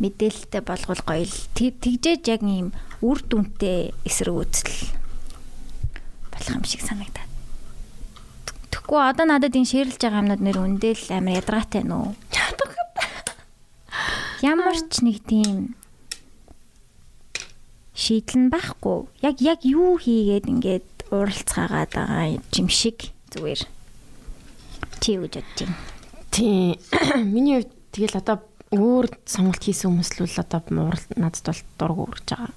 Speaker 1: мэдээлэлтэй болгол гоё л тэгжээж яг ийм үр дүнтэй эсрэг үзэл болох юм шиг санагдаад. Тэгэхгүй одоо надад энэ шэрлж байгаа юмнууд нэр үндэл амар ядаргаатай нөө. <laughs> Ямар ч нэг тийм шийдэл нь байхгүй. Яг яг юу хийгээд ингээд уралцгаагаад байгаа юм шиг зүгээр. Юу гэж байна?
Speaker 2: Тийм. Миний хувьд тэгэл одоо өөр сонголт хийсэн хүмүүс л одоо урал надад бол дург үргэж байгаа.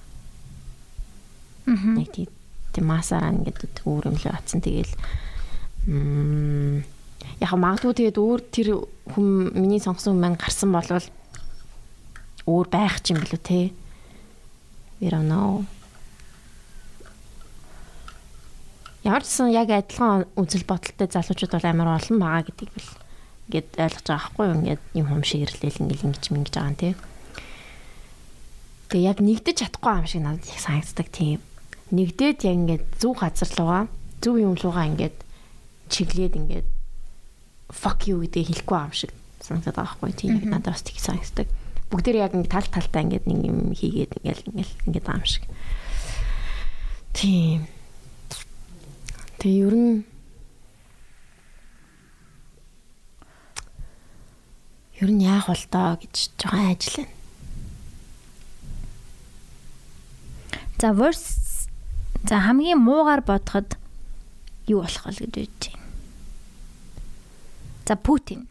Speaker 2: Аа. Нэг тийм масаараа ингээд өөр юм л атсан тэгэл м яг магадгүй тэгээд өөр тэр хүм миний сонгосон хүн маань гарсан болвол өөр байх ч юм билүү те. We don't know. Ямар ч сан яг адилхан үзэл бодолтой залуучууд бол амар олон байгаа гэдгийг бил ингээд ойлгож байгаа байхгүй юу? Ингээд юм хум шиг ирлээл ингээд ингэж мингэж байгаа юм тий. Тэгээ яг нэгдэж чадахгүй юм шиг надад их санагддаг тийм. Нэгдээд яг ингээд зөв газар лугаа, зөв юм лугаа ингээд чиглээд ингээд fuck you гэдэг хэлэхгүй юм шиг санагдаад байгаа байхгүй тийм надад бас тийм санагддаг бүгдээр яг ингэ тал талтай ингэ нэг юм хийгээд ингээл ингээл ингэ байгаа юм шиг. Тийм. Тэгээ ер нь ер нь яах бол тоо гэж жоохон ажил байна.
Speaker 1: За verse за хамгийн муугаар бодоход юу болох вэ гэж бодож байна. За Путин.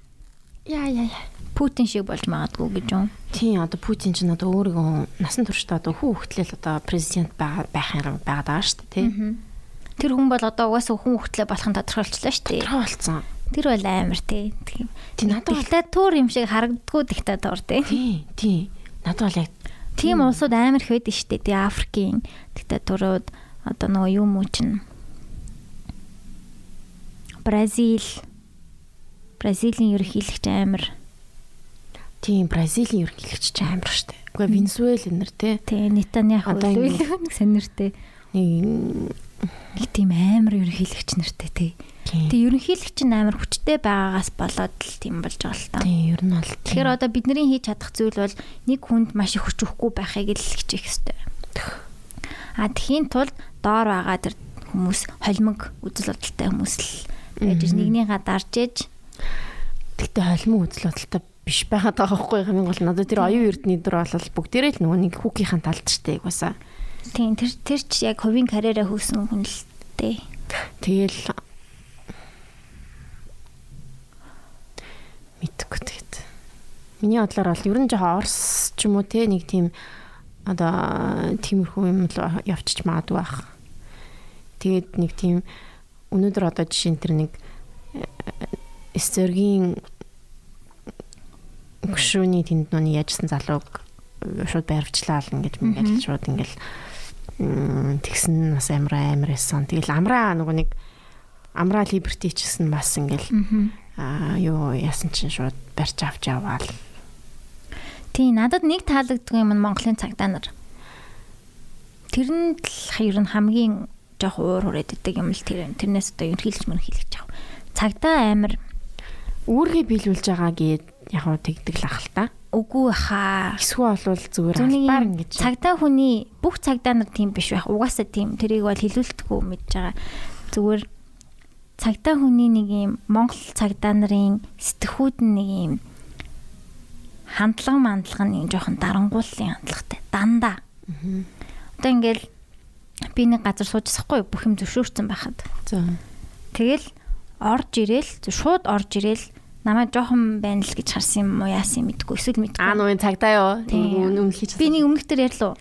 Speaker 2: Яа яа яа.
Speaker 1: Путин шиг болж магадгүй гэж юм.
Speaker 2: Тийм одоо Путин ч одоо өөрийгөө насан туршдаа одоо хүү хөлтлөл одоо президент байгаа байх юм байгаа шүү дээ тийм.
Speaker 1: Тэр хүн бол одоо угаасаа хүн хөлтлөө болох нь тодорхойлчлаа шүү дээ.
Speaker 2: Тодорхойлцсон.
Speaker 1: Тэр бол амар тийм. Тийм надад диктатур юм шиг харагддгүй диктатур тийм.
Speaker 2: Тийм тийм. Надад бол яг
Speaker 1: тийм улсууд амар их байдаг шүү дээ. Тийм Африкийн диктатурууд одоо нөгөө юм уу чинь Бразил Бразилийн ерөнхийлөгч амар
Speaker 2: Тийм Бразилийн ерөнхийлөгч ч амар штэ. Үгүй Венесуэл энэр те.
Speaker 1: Тийм Нетаньяху <laughs> нэг сониртэй. Нэг тийм амар ерөнхийлөгч нартай те. Тэгээ ерөнхийлөгч нь амар хүчтэй байгаагаас болоод л тийм болж байгаа л та.
Speaker 2: Тийм ер нь бол.
Speaker 1: Тэгэхээр одоо бидний хийж чадах зүйл бол нэг хүнд маш их хүч өгөхгүй байхыг л хичээх хэрэгтэй. А тхийн тулд доор байгаа тэр хүмүүс холимог үзэл бодолтой хүмүүс л байж нэгнийгаа дарж ээж
Speaker 2: Тэгтээ холимог үзэл бодолтой биш байгаад байгаа байхгүй хамгийн гол надад тэр оюун эрдний дөр бол бүгдээрээ л нөгөө нэг хүүгийнхэн талд штэ угаасаа.
Speaker 1: Тийм тэр тэр ч яг хувийн карьераа хөөсөн хүн л дээ.
Speaker 2: Тэгэл мэдгүй тэгэд. Миний бодлоор бол ер нь жоохон Орс ч юм уу те нэг тийм одоо тиймэрхүү юм л явчих магадгүй байх. Тэгээд нэг тийм өнөөдөр одоо жишээ нь тэр нэг эсцэргийн гүшүүний тэнд нүний яжсан залууг шууд байрвчлаа л ингэж мэгэл шууд ингээл тэгсэн бас амраа амар байсан. Тэгэл амраа нөгөө нэг амраа либерти ч гэсэн бас ингээл аа юу яасан чинь шууд барьж авч яваал.
Speaker 1: Тий, надад нэг таалагддаг юм нь Монголын цагдаа нар. Тэрэнд л ер нь хамгийн жоох уур хүрээддэг юм л тэр тэрнээс одоо ерхийлж мөрхийлж яав. Цагдаа амир
Speaker 2: үүргээ биелүүлж байгаа гээд яг тэгдэг л ах л та.
Speaker 1: Үгүй хаа.
Speaker 2: Эсвэл бол зүгээр албаар ингэж.
Speaker 1: Цагдаа хүний бүх цагдаа нар тийм биш байх. Угаасаа тийм. Тэрийг бол хилүүлдэхгүй мэдж байгаа. Зүгээр цагдаа хүний нэг юм Монгол цагдаа нарын сэтгхүүд нэг юм хандлага мандлага нэг жоохон дарангууллын хандлагатай. Дандаа. Одоо ингээл би нэг газар суужсахгүй бүх юм зөвшөөрсөн байхад. Тэгэл орж ирээл шууд орж ирээл намайг жоохон байна л гэж харсан юм уу яасан мэдгүй эсвэл мэдгүй.
Speaker 2: Аа нуун цагдаа юу?
Speaker 1: Өмнө хийж. Би нэг өмнөхдөр ярьлаа.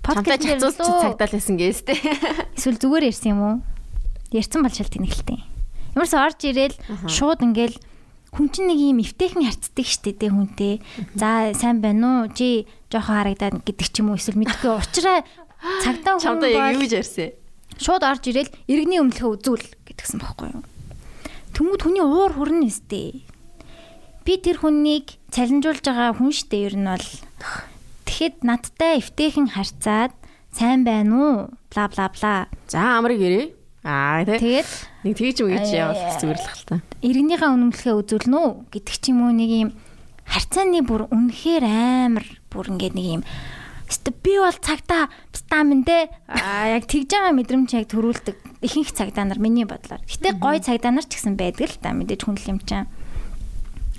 Speaker 2: Подкаст хацуулч цагтаал байсан гээс тээ. <laughs>
Speaker 1: Эсвэл зүгээр ярьсан юм уу? Ярьсан бол шал тэнэгэлтэй. Ямарс орж ирээл шууд ингээл хүн чинь нэг юм эвтэйхэн харцдаг штэ дээ хүнтэй. За сайн байна уу? Чи жоохон харагдаад гэдэг ч юм уу эсвэл мэдгүй уучраа цагдаа хүн
Speaker 2: бол яг юу гэж ярьсан?
Speaker 1: Шууд орж ирээл иргэний өмнөхөө үзүүл гэдгсэн байхгүй юу? Тэмүүл хүний уур хүрнэ өстэй. Би тэр хүнийг цалинжуулж байгаа хүн штэ ер нь бол. Тэгэхэд надтай эвтэйхэн харьцаад сайн байна уу? Бла бла бла.
Speaker 2: За амрыг ирээ. Аа
Speaker 1: тэгээд
Speaker 2: нэг тэгж юм гэж явах зүгээр л хэл та.
Speaker 1: Иргэнийхээ үнэмлэхээ үзүүлнэ үү гэдэг ч юм уу нэг юм харьцааны бүр үнэхээр амар бүр ингээд нэг юм би бол цагтаа стамин дээ а яг <laughs> тэгж байгаа мэдрэмж яг төрүүлдэг ихэнх цагдаа нар миний бодлоор. Гэтэ гой цагдаа нар ч гэсэн байдаг л та мэдээж хүн л юм чам.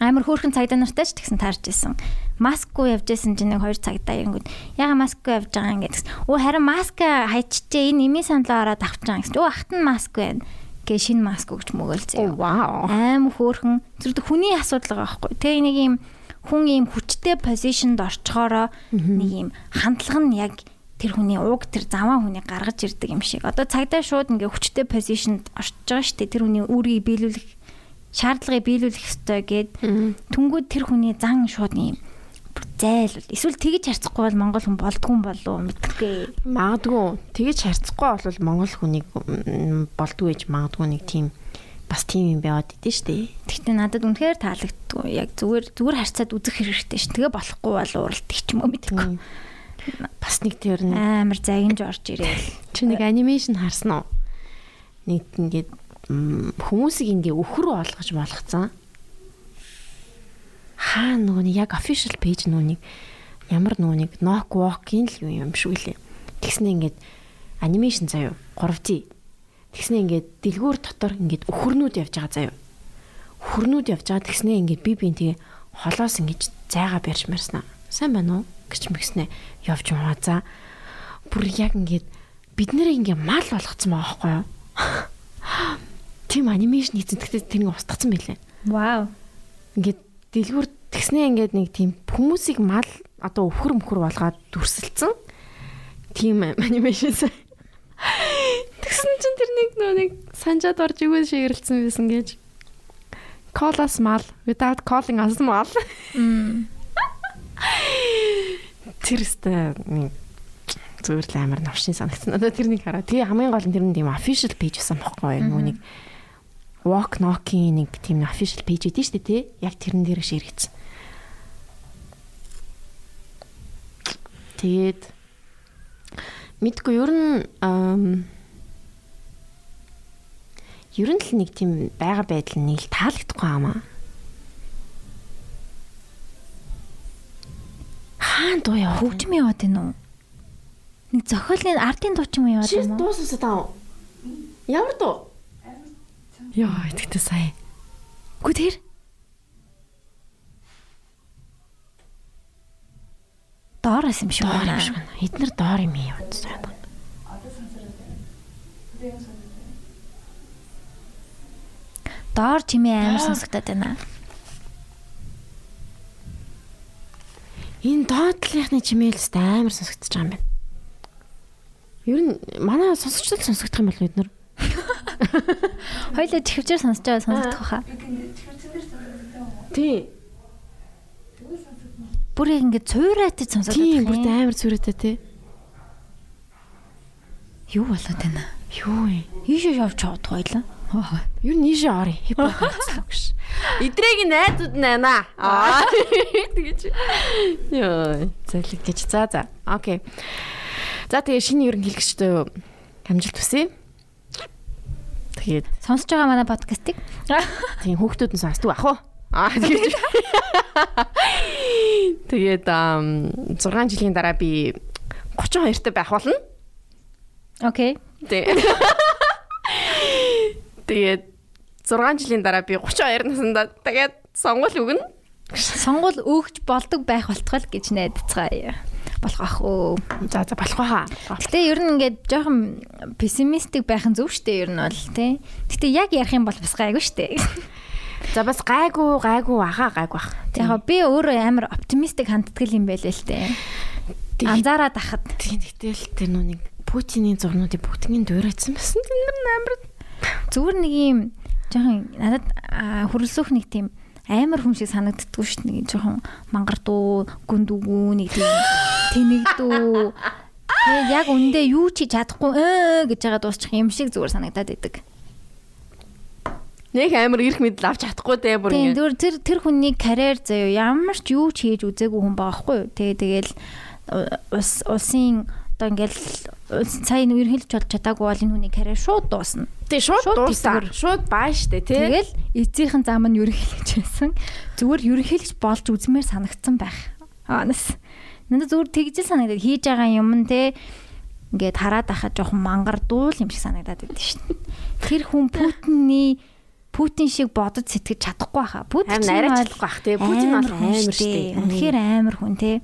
Speaker 1: Амар хөөрхөн цагдаа нартай ч тэгсэн таарч исэн. Маскгүй явж исэн чинь нэг хоёр цагдаа ирэнгүүт яга маскгүй явж байгаа юм гэдэгс. Өө харин маск хайчжээ энэ ними саналаа ороод авч байгаа гэсэн. Өө ахт нь маск байна гэ шинэ маск өгч мөгөөл зөө.
Speaker 2: Вау.
Speaker 1: Аим хөөрхөн зэрэг хүний асуудал байгаа байхгүй. Тэ нэг юм хүн ийм хүчтэй позишнд орчхороо нэг ийм хандлага нь яг тэр хүний ууг тэр заваа хүний гаргаж ирдэг юм шиг. Одоо цагдаа шууд ингээ хүчтэй позишнд орчж байгаа шүү дээ. Тэр хүний үүргийг биелүүлэх шаардлагыг биелүүлэх ёстой гэд түнгүүд тэр хүний зан шууд юм зайлвал эсвэл тэгж харцахгүй бол монгол хүн болдгүй болов мэдхгүй.
Speaker 2: Магадгүй тэгж харцахгүй бол монгол хүнийг болдгүй гэж магадгүй нэг тийм бас тийм юм байгаад идэв штэ.
Speaker 1: Гэхдээ надад үнэхээр таалагддгүй. Яг зүгээр зүгээр харьцаад үзэх хэрэгтэй ш. Тэгээ болохгүй бол уралдаг ч юм уу мэдхгүй.
Speaker 2: Бас нэг тэр
Speaker 1: амар загинж орж ирээл. <laughs>
Speaker 2: Чи нэг анимашн харсан уу? Нэг ингээд хүмүүсийг ингээ өхрөө олгож болгоцсон. Хаа нөгөө яг official page нүуник ямар нүуник knock walk-ийн л юм шүү лээ. Тэгснэ ингээд анимашн заяа 3D. Тэгснэ ингээд дэлгүүр дотор ингээд өхөрнүүд явж байгаа заяа. Өхөрнүүд явж байгаа тэгснэ ингээд би би тэгээ холоос ингээд зайгаа барьж марснаа. Сайн байна уу? гэж мэгснэ явж за. Бүр яг ингээд бид нэрээ ингээд мал болгоцсон байгаа байхгүй юу? <laughs> тийм анимашн хийсэн. Тэгтээ тэрнийг устгацсан байлээ.
Speaker 1: Вау.
Speaker 2: Ингээд дэлгүүр тэгснээ ингээд нэг тийм хүмүүсийг мал одоо өвхөр мөхөр болгоод дүрсэлцэн. Тийм анимашн. Тэгсэн чинь тэрнийг нөө нэг санжаад орж өгөө шигэрлсэн байсан гэж. Call us mal without calling us mal. Тэрстэй зүгээр л амар навшин санагдсан. Одоо тэрнийг хараа. Тэгээ хамгийн гол нь тэр нь тийм official page байсан бохгүй юу? Нүг walk knocking нэг тийм official page өгдөө шүү дээ тий. Яг тэрэн дээр ширгэсэн. Тэгээд мэдгүй ер нь ер нь л нэг тийм байга байдал нэг л таалагдахгүй амаа. Хаан дуу яа
Speaker 1: хөгжим яваад байна уу? Нэг зохиолын ардын дуу ч юм яваад
Speaker 2: байна уу? Дуу сонсоо таа. Ямар дуу? Яа, итгэдэг сая.
Speaker 1: Гү тэр. Доороос юм шиг байна.
Speaker 2: Эднэр доор юм яваад байна.
Speaker 1: Доор чимээ амар сонсогдоод байна.
Speaker 2: Энэ доотлынхны чимээлс амар сонсогдож байгаа юм байна. Ер нь манай сонсогчдод сонсогдох юм бол бид нар <laughs>
Speaker 1: Хоёлаа чихвчээр сонсож байгаа сонсогдох хаа.
Speaker 2: Тий.
Speaker 1: Бүр яг ингэ цуураатай сонсогдох
Speaker 2: юм. Тийм, бүр амар цуураатай тий.
Speaker 1: Юу болоод байна?
Speaker 2: Юу вэ?
Speaker 1: Ийшээ явж чад хоёлаа.
Speaker 2: Юу нийшээ орё. Хипокрацлаа <laughs> гэж. Идрэг найзууд байна. Аа. <laughs> Тэгэж. Йоо, зэлэг гэж. За за. Окей. За тэгээ шинэ ерөнхийлөгчтэй хамжилт хүсье.
Speaker 1: Тэгээд сонсож байгаа манай подкастыг <laughs>
Speaker 2: тийм хүүхдүүд нь сонсдог ах уу? Аа тэгэж. Тэгээд 6 жилийн дараа би 32 таа байх болно.
Speaker 1: Окей. <laughs>
Speaker 2: Тэгээд 6 жилийн дараа би 32 наснда тэгээд сонгол өгнө.
Speaker 1: Сонгол өгч болдог байх болтгол гэж найдацгаая болох ах уу.
Speaker 2: За за болох байхаа.
Speaker 1: Гэтэ ер нь ингээд жоохон пессимистик байх нь зөв штэ ер нь бол тий. Гэтэ яг ярих юм бол бас гайгүй штэ.
Speaker 2: За бас гайгүй гайгүй ахаа гайгүй бах.
Speaker 1: Яг би өөрөө амар оптимистик ханддаг юм байлээ л дээ. Анзаараад ахад.
Speaker 2: Тийм гэтэл тэр нүг Путиний зурнуудыг бүгднийг дуурайсан байсан. Тэр амар
Speaker 1: зүгээр нэг юм жоохон надад хөрөлсөх нэг тийм амар хүн шиг санагддггүй шүү дээ. Нэг жоохон мангардуу, гүндүгүү нэг тийм тэнэгдүү. Тэгээ яг үндэ юу ч чадахгүй ээ гэж байгаа дуусчих юм шиг зүгээр санагдаад идэг.
Speaker 2: Нэг амар ирэх мэдл авч чадахгүй дээ бүр
Speaker 1: ингэ. Тийм тэр тэр хүний карьер заяа ямар ч юу ч хийж үзээгүй хүн байгаа хгүй юу. Тэгээ тэгэл улсын одоо ингээл сая нь ерөнхийлж болж чадаагүй бол энэ хүний карьер шууд дуусна.
Speaker 2: Тий шууд дуусаа. Шууд баа штэ тий.
Speaker 1: Тэгэл эцсийнхэн зам нь ерөнхийлж байсан. Зүгээр ерөнхийлж болж үзмээр санагдсан байх. Аанас. Надад зүгээр тэгжэл санагдаад хийж байгаа юм нь тий ингээд хараад байхад жоохон мангардуул юм шиг санагдаад байдаг шин. Тэр хүн Путиний Путин шиг бодож сэтгэж чадахгүй хаа.
Speaker 2: Путин арай чадахгүй бах тий. Путин бол амар штэ.
Speaker 1: Үнэхээр амар хүн тий.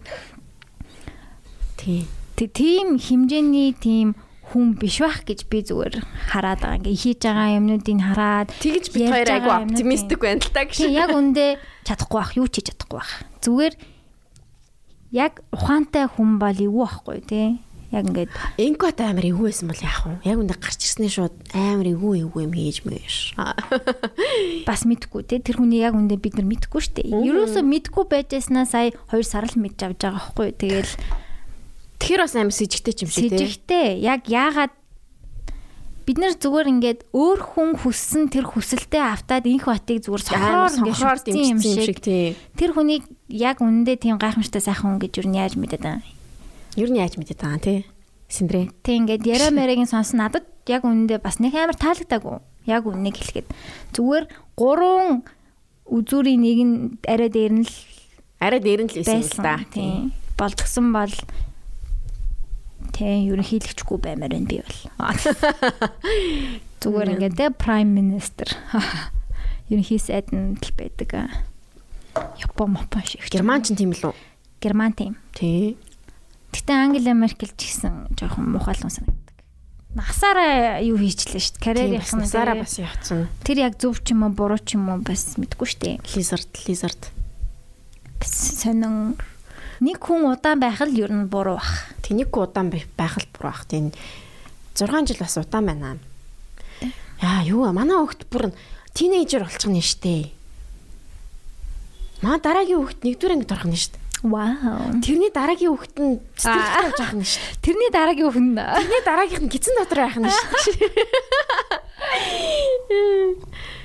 Speaker 2: Тий.
Speaker 1: Тийм хэмжээний тийм хүн биш байх гэж би зүгээр хараад байгаа. Ингээ хийж байгаа юмнуудыг хараад
Speaker 2: тэгж бид хоёр айгу оптимистик байна л та гэж.
Speaker 1: Яг үндэ чадахгүй бах, юу ч хийж чадахгүй бах. Зүгээр яг ухаантай хүн бол эвгүй байхгүй тий Яг ингээд
Speaker 2: инкот амар эвгүй байсан бол яах вэ? Яг үндэ гарч ирснээ шууд амар эвгүй эвгүй юм хийж мэж. <laughs>
Speaker 1: Бас мэдхгүй те тэр хүний яг үндэ бид нар мэдхгүй шүү дээ. Ерөөсөө мэдхгүй байжснаа сая 2 сар л мэдж авч байгаа байхгүй. Тэгэл
Speaker 2: тэр бас амар сэжигтэй юм шиг
Speaker 1: те. Сэжигтэй. Яг яагаад бид нар зүгээр ингээд өөр хүн хүссэн тэр хүсэлтэд автаад инх батыг зүгээр сохроор
Speaker 2: ингээд юм шиг тий.
Speaker 1: Тэр хүнийг яг үнэндээ тийм гайхамшигтай сайхан хүн гэж юу яаж мэдээд байгаа юм.
Speaker 2: Ер нь яаж мэдээд байгаа тий? Синдрэ.
Speaker 1: Тэг ингээд яриа мэрэгийн сонсон надад яг үнэндээ бас нэг амар таалагдаагүй. Яг үннийг хэлэхэд зүгээр гурван үзүүрийн нэг нь арай дээр нь л
Speaker 2: арай дээр нь л байсан л да.
Speaker 1: Тий. Болдгсон бол тий ерөнхийлөгчгүй баймаар байна би бол. <laughs> Зүгээр ингээд тэ prime minister <laughs> ерөнхий сайд нь л байдаг. Япон мопон шиг.
Speaker 2: Герман ч тийм л үү?
Speaker 1: Герман тийм.
Speaker 2: Тий.
Speaker 1: Гэтэ Ангела Меркель ч гэсэн жоохон мухайлан санагддаг. Насаараа юу хийчлээ шүү дээ. Карьерийнх
Speaker 2: нь насаараа бас явцсан.
Speaker 1: Тэр яг зөв ч юм уу буруу ч юм уу бас мэдгүй шүү дээ.
Speaker 2: Лизард лизард.
Speaker 1: Сонин нэг хүн удаан байх л ер нь буруу бах.
Speaker 2: Тэнийг удаан байх л буруу бах. Тийм 6 жил бас удаан байна. Яа юу манай хөлт бүр тинейжер болчихно штэ. Маа дараагийн хөлт нэгдүгээр ангид орох нь штэ.
Speaker 1: Вау.
Speaker 2: Тэрний дараагийн хүүхэд нь тавьж байгаа юм шүү.
Speaker 1: Тэрний дараагийн хүүхэд нь.
Speaker 2: Тэрний дараагийнх нь гизэн дотор байх нь шүү. <laughs>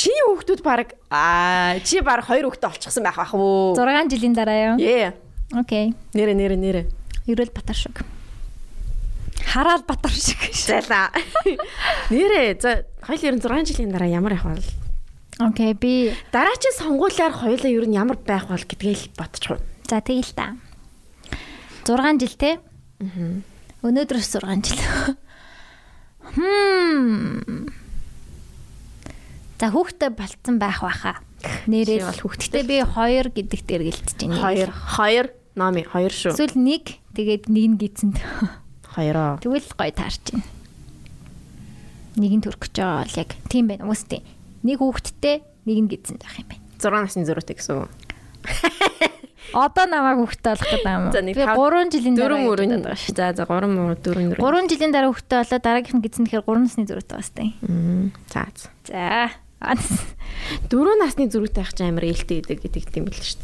Speaker 2: Чи хүүхдүүд баг аа чи баг хоёр хүүхдээ олчихсан байх бах уу?
Speaker 1: 6 жилийн дараа юу?
Speaker 2: Ээ.
Speaker 1: Окей.
Speaker 2: Нэрэ нэрэ нэрэ.
Speaker 1: Ерөөл Батар шиг. Хараал Батар шиг.
Speaker 2: Зайлаа. Нэрэ за 26 жилийн дараа ямар явах вэ?
Speaker 1: Окей, би
Speaker 2: дараачийн сонгуулиар хоёулаа ер нь ямар байх бол гэдгээ л бодчих.
Speaker 1: За тэгэл та. 6 жил те. Аа. Өнөөдрөөс 6 жил. Хм. За хүүхдээ болцсон байх байхаа. Нэрээ бол хүүхдтэй би 2 гэдэгт эргэлдэж
Speaker 2: байна. 2 2 номи 2 шүү.
Speaker 1: Эсвэл 1 тэгээд нэг нь гидсэнд.
Speaker 2: 2оо.
Speaker 1: Тэгвэл гоё таарч байна. Нэг нь төрөх гэж байгаа бол яг тийм байна. Үстэй нэг хүүхэдтэй нэг нь гидсэн байх юм байна.
Speaker 2: 6 насны зөрүүтэй гэсэн үг. <laughs>
Speaker 1: Одоо намайг хүүхдтэй болох гэдэг юм уу? Би 3 жилийн
Speaker 2: дараа дөрөв өрөөнд байгаа шүү. За за 3 4 4.
Speaker 1: 3 жилийн дараа хүүхдтэй болоод дараагийнх нь гидсэн тэгэхээр 3 насны зөрүүтэй байна сте.
Speaker 2: За.
Speaker 1: За.
Speaker 2: 4 насны зөрүүтэй ах ч амар ээлтэй гэдэг гэдэг тийм бэл шүү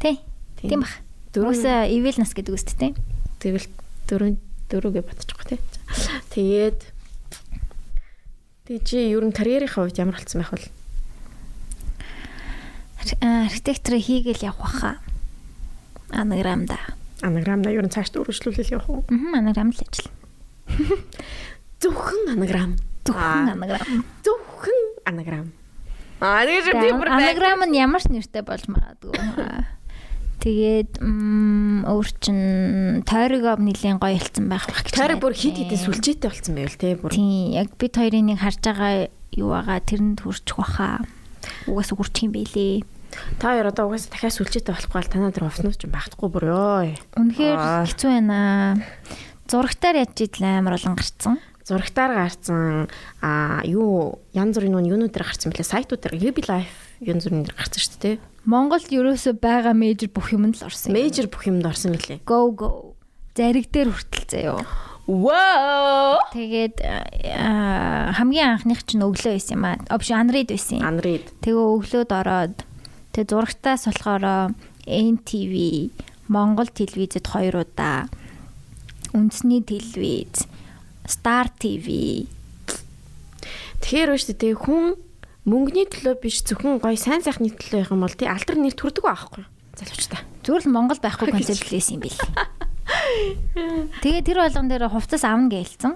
Speaker 1: дээ. Тий. Тийм бах. Дөрөвсө ивэл нас гэдэг үст тий.
Speaker 2: Тэгэл 4 4гээ батчихгүй тий. Тэгээд Тэгээ чи ер нь карьерийнхаа хувьд ямар болсон байх вэ?
Speaker 1: Архитектор хийгээл явах баха. Анаграмда.
Speaker 2: Анаграмда ер нь цааш өргөжлүүлэл явах уу?
Speaker 1: Аа, анаграм л ажил.
Speaker 2: Зөвхөн анаграм.
Speaker 1: Зөвхөн анаграм.
Speaker 2: Зөвхөн анаграм. Аа тэгээд би бүр
Speaker 1: анаграм нь ямар ч нэртэй болж магадгүй. Тэгээд өөр чин тойрог ав нилийн гоё болсон байх байх
Speaker 2: гэж. Тойрог бүр хит хитэн сүлжээтэй болсон байв л те бүр.
Speaker 1: Тийм яг бид хоёрын нэг харж байгаа юу байгаа тэрэнд хүрчих баха. Угаас хүрчих юм бэлээ.
Speaker 2: Та хоёр одоо угаасаа дахиад сүлжээтэй болохгүй л танаа дээр офснууд ч багтахгүй бүр ёо.
Speaker 1: Үнэхээр хэцүү байна. Зурагтаар ядж идэл амар болон гарцсан.
Speaker 2: Зурагтаар гарцсан а юу янз бүрийн нүнүүд дээр гарцсан бэлээ. Сайтууд дээр UB Life янз бүрийн дээр гарцсан шүү дээ.
Speaker 1: Монголд ерөөсөө байгаа мейжер бүх юмд л орсон.
Speaker 2: Мейжер бүх юмд орсон мөлий.
Speaker 1: Go go. зариг дээр хүртэл заяо.
Speaker 2: Вау!
Speaker 1: Тэгээд хамгийн анхных чинь өглөө байсан юм аа. Обш анрид байсан.
Speaker 2: Анрид.
Speaker 1: Тэгээ өглөөд ороод тэгээ зурагтаас болохоор NTV, Монгол телевизэд хоёр удаа, үндэсний телевиз, Star TV.
Speaker 2: Тэгэхээр ба шүү дээ хүн мөнгөний төлөө биш зөвхөн гоё сайн сайхны төлөө юм бол тий алтар нэр төрдөг байхгүй залуучтай.
Speaker 1: Зүгээр л Монгол байхгүй концепт лээсэн юм бил. <laughs> Тэгээ тэр болгон дээр хувцас авна гэлцэн.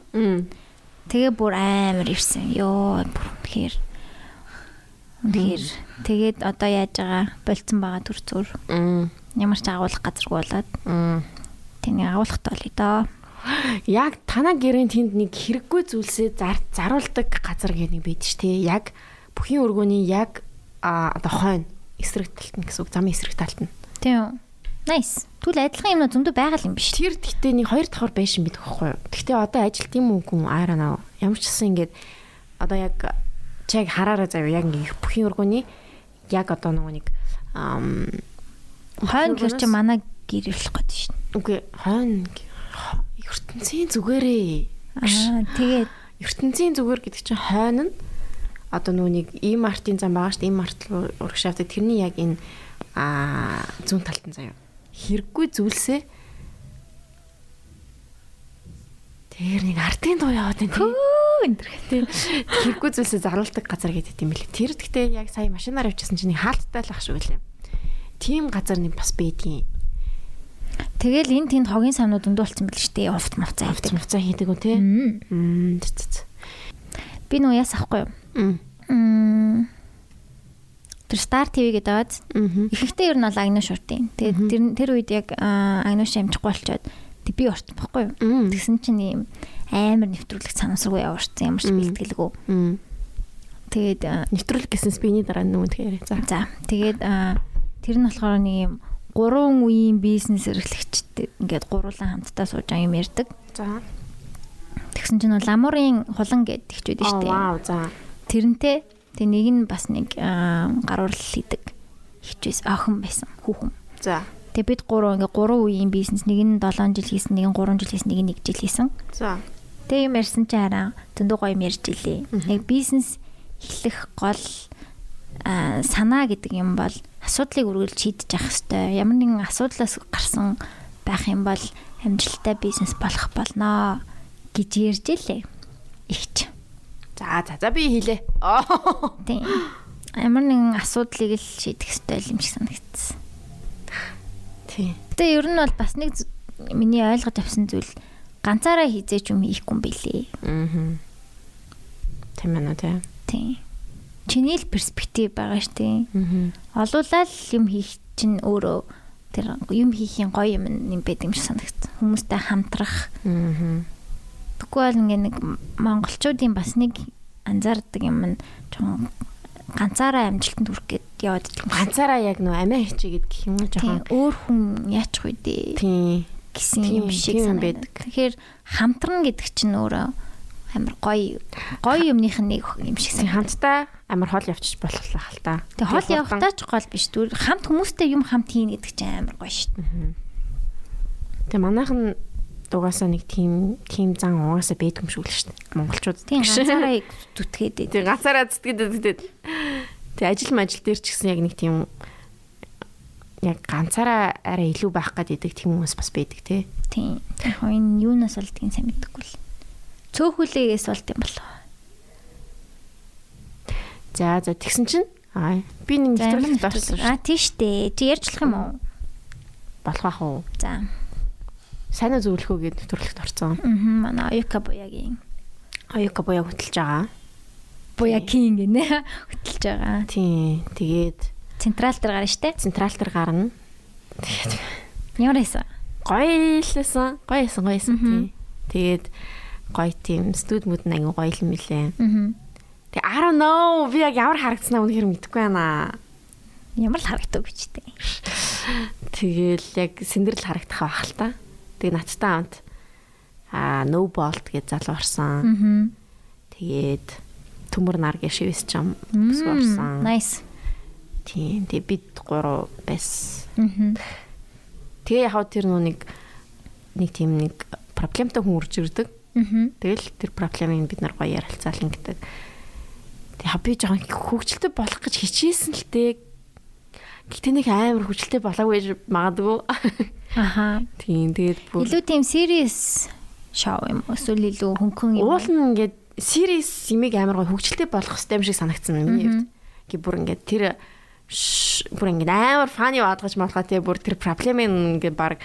Speaker 1: Тэгээ бүр амар ирсэн. Йоо бүр үнэхээр. Үнэхээр тэгээд одоо яаж байгаа болцсон байгаа төр зур. Ямар ч агуулах газаргүй болоод. Тэнийг агуулах тоолё доо.
Speaker 2: Яг танаа гэрийн тэнд нэг хэрэггүй зүйлсээ заруулдаг газар гэх нэг байдаг ш тий. Яг бүхийн өргөний яг одоо хойно эсрэг талт нь гэсэн үг замын эсрэг талт нь.
Speaker 1: Тийм. Nice. Түл адилхан юмнууд зөндөө байгаа юм биш.
Speaker 2: Тэр гэхдээ нэг хоёр давхар байшин бид гэхгүй юу. Гэхдээ одоо ажилт юм уу гүн I don't know. Ямар ч гэсэн ингээд одоо яг чаг хараараа заяа яг ингээд бүхийн өргөний яг одоо нөгөө нэг
Speaker 1: хойно гэр чи манай гэр явуулах гээд шин.
Speaker 2: Үгүй хойно ертөнцийн зүгээрээ.
Speaker 1: Аа тэгээд
Speaker 2: ертөнцийн зүгээр гэдэг чинь хойно нь одоо нэг ийм артын зам байгаа шүү дээ. Ийм арт урагшаавдаг тэрний яг энэ аа зүүн талд нь заяа. Хэрэггүй зүйлсээ Тэр нэг артын дуу яваад байна тийм.
Speaker 1: Энтерхтэй.
Speaker 2: Хэрэггүй зүйлсээ заруулдаг газар гэдэг юм билээ. Тэр гэхдээ яг сая машинаар явчихсан чинь хаалттай л ах шүү гэлээ. Тим газар нэг бас байдгийн.
Speaker 1: Тэгэл энэ тэнд хогийн самнууд өндөө болсон байл шүү дээ. Овт мовцаа
Speaker 2: хийдэг. Мовцаа хийдэг үү те?
Speaker 1: Би нөө яс ахгүй юу? Тэр Star TV гэдэг аваад ихэнхдээ ер нь бол агнуу шууртын. Тэгээд тэр тэр үед яг агнуу шамжихгүй болчоод би орсон байхгүй юу? Тэгсэн чинь ийм амар нэвтрүүлэг санамсаргүй яваарсан ямар ч бэлтгэлгүй. Тэгээд
Speaker 2: нэвтрүүлэг гэсэн спиний дараа нүгэн тэгэхээр
Speaker 1: за. За тэгээд тэр нь болохоор нэг юм гурван үеийн бизнес эрхлэгчтэй ингээд гуруулан хамтдаа сууж байгаа юм ярьдаг.
Speaker 2: За.
Speaker 1: Тэгсэн чинь бол ламурын хулан гэдэг хчүүд шүү дээ.
Speaker 2: Вау за.
Speaker 1: Тэрнтэй тэг нэг нь бас нэг гаруурл хийдэг хичээс охин байсан хүүхэн.
Speaker 2: За.
Speaker 1: Тэгээ бид гурав ингээ гурван үеийн бизнес нэг нь 7 жил хийсэн, нэг нь 3 жил хийсэн, нэг нь 1 жил хийсэн.
Speaker 2: За.
Speaker 1: Тэгээ юм ярьсан чи хараа зөндөө гоё юм ярьж илээ. Яг бизнес эхлэх гол санаа гэдэг юм бол асуудлыг үргэлж шийдэж явах хэрэгтэй. Ямар нэгэн асуудлаас гарсан байх юм бол амжилттай бизнес болох болно гэж ярьж илээ. Игч.
Speaker 2: За за за би хэлээ.
Speaker 1: Тийм. Ямар нэгэн асуудлыг л шийдэх хэрэгтэй юм шиг санагдсан.
Speaker 2: Тийм.
Speaker 1: Гэтэ ер нь бол бас нэг миний ойлгож авсан зүйл ганцаараа хийзээч юм хийхгүй юм билээ.
Speaker 2: Аа. Тийм ээ тийм.
Speaker 1: Тийм. Чиний л перспектив байгаа штэ.
Speaker 2: Аа.
Speaker 1: Олуулаад юм хийх чинь өөрөө тэр юм хийхийн гоё юм юм байд юм шиг санагдсан. Хүмүүстэй хамтрах. Бол ингээ нэг монголчуудын бас нэг анзаардаг юм нь жоохон ганцаараа амжилтанд хүрэх гээд яваад
Speaker 2: идэл. Ганцаараа яг нөө амиа хийчихэд гэх юм уу жоохон
Speaker 1: өөр хүн яачих вэ дээ.
Speaker 2: Тийм
Speaker 1: гэсэн юм шиг санагддаг. Тэгэхээр хамтран гэдэг чинь өөрөө амар гоё гоё юмных нэг юм шиг
Speaker 2: хамтдаа амар хол явчих болох л хал та.
Speaker 1: Тэг хол явахтаа ч гол биш. Түр хамт хүмүүстэй юм хамт хийн гэдэг чинь амар гоё шүү дээ.
Speaker 2: Тэг манайхан дугаасаа нэг тийм тийм зан угаасаа байдаг юм шиг л шүү дээ. Монголчууд
Speaker 1: тийм ганцаараа зүтгээд.
Speaker 2: Тийм ганцаараа зүтгээд зүтгээд. Тэг ажил мажил дээр ч гэсэн яг нэг тийм яг ганцаараа арай илүү байх гэдэг тийм хүмүүс бас байдаг тий.
Speaker 1: Тийм. Яг энэ юунаас болдгийг сайн мэдэхгүй л. Цөөхүлээс болд юм болоо.
Speaker 2: За за тэгсэн чинь аа би нэг нэвтрүүлэгт орсон
Speaker 1: шүү. Аа тийш дээ. Чи ярьжлах юм уу?
Speaker 2: Болох ах уу?
Speaker 1: За
Speaker 2: сайн уу зөвлөхөө гээд нэвтрүүлэгт орсон.
Speaker 1: Аа манай Оюка буягийн
Speaker 2: Оюка буяг хөтлж байгаа.
Speaker 1: Буягийн гинэ <laughs> хөтлж байгаа.
Speaker 2: Тийм. Тэгээд
Speaker 1: централ дээр гарна штэ.
Speaker 2: Централ дээр гарна. Тэгээд
Speaker 1: ямар байсан?
Speaker 2: Гоё лсэн. Гоё байсан, гоё байсан. Тэгээд гоё тийм студ мод нэг гоё юм лээ.
Speaker 1: Аа.
Speaker 2: Тэг I don't know би яг ямар харагдсанаа үнэхээр мэдэхгүй байна.
Speaker 1: Ямар л харагдав гэж дээ.
Speaker 2: Тэгэл яг сэндэрл харагдах байх л та. Тэгээ надтай хамт аа no bolt гэж залуу орсон. Тэгээд төмөр нар гэж шивс чам бүс орсон.
Speaker 1: Nice.
Speaker 2: Тийм. Тэгээ бид гурав байсан. Тэгээ яг тэр нүг нэг тийм нэг проблемтай хүн үрж ирдэг. Тэгэл тэр проблемыг бид нар гоё ярилцаал ингэдэг. Тэгээ би жоохон хөвгчлөлтэй болох гэж хичээсэн л дээ. Гэтэ нэг амар хөвгчлөлтэй болоогүй магадгүй.
Speaker 1: Аха.
Speaker 2: Тийм тэгээд бүр
Speaker 1: Илүү тийм serious шоу юм уу? Эсвэл илүү хөнгөн юм уу?
Speaker 2: уул нь ингээд serious имийг амар гоё хөвгчлөлтэй болох юм шиг санагдсан юм хувьд. Гэ бүр ингээд тэр бүр ингээд амар фаны баадгаж болохоо тий бүр тэр проблемыг ингээд баг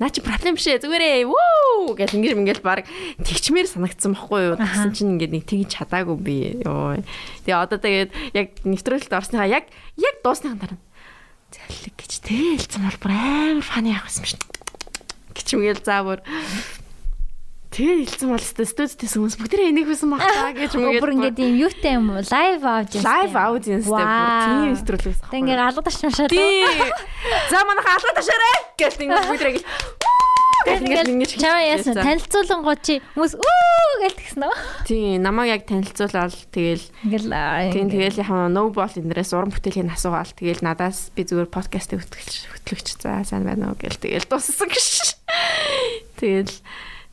Speaker 2: наа чи проблем биш ээ зүгээрээ вүү гэж ингэж ингээл баг тэгчмээр санагдсан байхгүй юу? Тэгсэн чинь ингээд нэг тэгж чадаагүй би. Ёо тэгээ одоо тэгээд яг нэвтрүүлэлт орсныхаа яг яг дуусныхан дараа заллиг гэж тэлцэн бол бүр амар фаны явах юм шин. Гिचмгээл заа бүр Тэгээ хэлсэн бол студиэс хүмүүс бүгдээ энийг хүсэн баг таа гэж мөгээд
Speaker 1: бүр ингээд юм юутай юм? Live audience.
Speaker 2: лайв аудиенстэй бүр тийм нэвтрүүлгээс
Speaker 1: Тэг ингээд алга ташмашаад.
Speaker 2: тий. За манайха алга ташаарай гэж ингээд гэл
Speaker 1: Тэг <laughs> ингээд
Speaker 2: ингэж
Speaker 1: чамаа яасан? танилцуулангуу чи хүмүүс үү гэж тэгсэн үү?
Speaker 2: тий намайг яг танилцуулаад тэгэл
Speaker 1: Ингээл
Speaker 2: тий тэгэл яхаа no ball эндрээс уран бүтээлийн асуугаал. Тэгэл надаас би зүгээр подкастыг хөтлөгч хөтлөгч за сайн байна уу гэл тэгэл дууссан гэж. <laughs> Тэгэл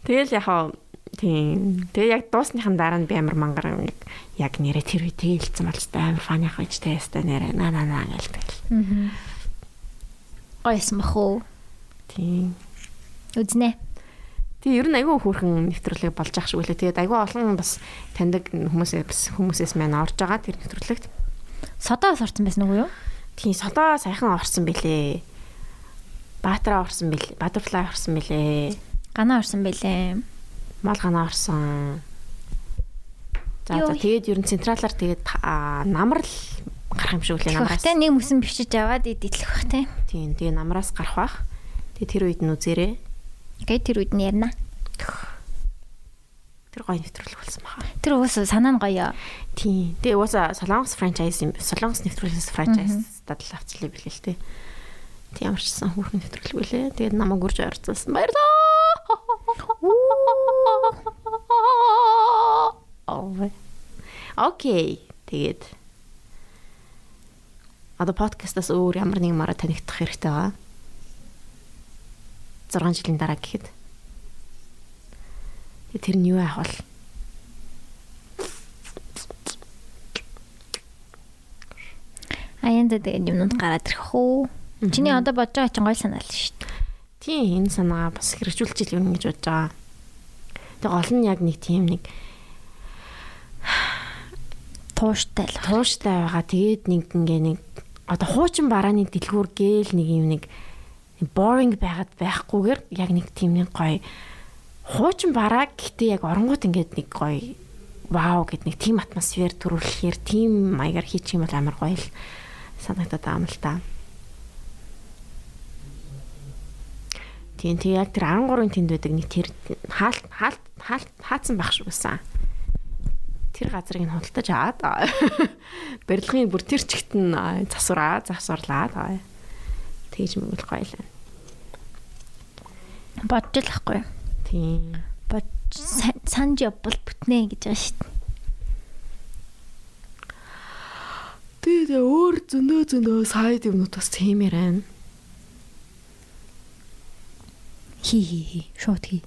Speaker 2: тэгэл яхаа тийм тэгээ яг дуусныхан дараа нь би амар мангар яг яг нэрэ тэр үе тэлцсэн болчтой амар фаны хаж тестэ нэрэ на на на гэл тэгэл
Speaker 1: Аа. Гойсон бах уу?
Speaker 2: тийм
Speaker 1: Үзнэ.
Speaker 2: Тэгээ ер нь айгүй хөөрхөн нэвтрүүлэг болж ах шиг үлээ. Тэгээд айгүй олон бас таньдаг хүмүүсээс хүмүүсээс маань орж байгаа тэр нэвтрүүлэгт.
Speaker 1: Содоос орсон байсан уу юу?
Speaker 2: Тийм содоо сайхан орсон бэлээ. Баатраа орсон бэлээ. Butterfly орсон бэлээ.
Speaker 1: Ганаа орсон байлээ.
Speaker 2: Мал ганаа орсон. За за тэгээд ер нь централаар тэгээд намар л гарах юм шиг үлээ намраас.
Speaker 1: Тэгвэл нэг мөсөн бичиж аваад идэлэх бах тий.
Speaker 2: Тийм тэгээд намраас гарах бах. Тэгээд тэр үед нь үзээрээ
Speaker 1: Окей тэр үед нь ярина.
Speaker 2: тэр гоё нэвтрүүлэг болсон баха.
Speaker 1: Тэр уус санаа нь гоё.
Speaker 2: Тийм. Тэгээ уусаа Солонгос франчайз юм. Солонгос нэвтрүүлгээс франчайз дадал авчлаа билээ л дээ. Тийм амарчсан хүүхэн нэвтрүүлэг билээ. Тэгээд намайг үрж орцуулсан. Баярлалаа. Окей. Тэгээд одоо подкастаас өөр ямар нэгэн мараа танигдах хэрэгтэй байгаа. 6 жилийн дараа гэхэд. Тэр нь юу яах вэ?
Speaker 1: Аяанда тэгээд юмнууд гараад ирэх үү? Чиний одоо бодож байгаа чинь гоё санаа л шүү дээ.
Speaker 2: Тийм энэ санаа бас хэрэгжүүлж ил юм гэж бодож байгаа. Тэг гол нь яг нэг тийм нэг
Speaker 1: Тууштай л.
Speaker 2: тууштай байгаа. Тэгээд нэг ингээ нэг одоо хуучин барааны дэлгүүр гээл нэг юм нэг boring байгаад байхгүйгээр яг нэг тийм нэг гоё хуучин бараа гэхдээ яг оронгууд ингээд нэг гоё вау гэд нэг тийм атмосфер төрүүлэхээр тийм маягаар хийчих юм бол амар гоё л санагдаад байгаа юм л та. Тийм тийм яг тэр 13-ын тэнд байдаг нэг тэр хаалт хаалт хаалт хаацсан байх шүү гэсэн. Тэр газрыг нь худалдаж аваад <laughs> барилгын бүр тэр чигт нь засвараа засварлаад тэгж гоё л.
Speaker 1: Бодож л ахгүй.
Speaker 2: Тийм.
Speaker 1: Бод санж явбал бүтнэ гэж байгаа шүү дээ.
Speaker 2: Тэгээ өөр зөндөө зөндөө сайд юмнууд бас тиймэр байна.
Speaker 1: Хи хи хи. Шот хи.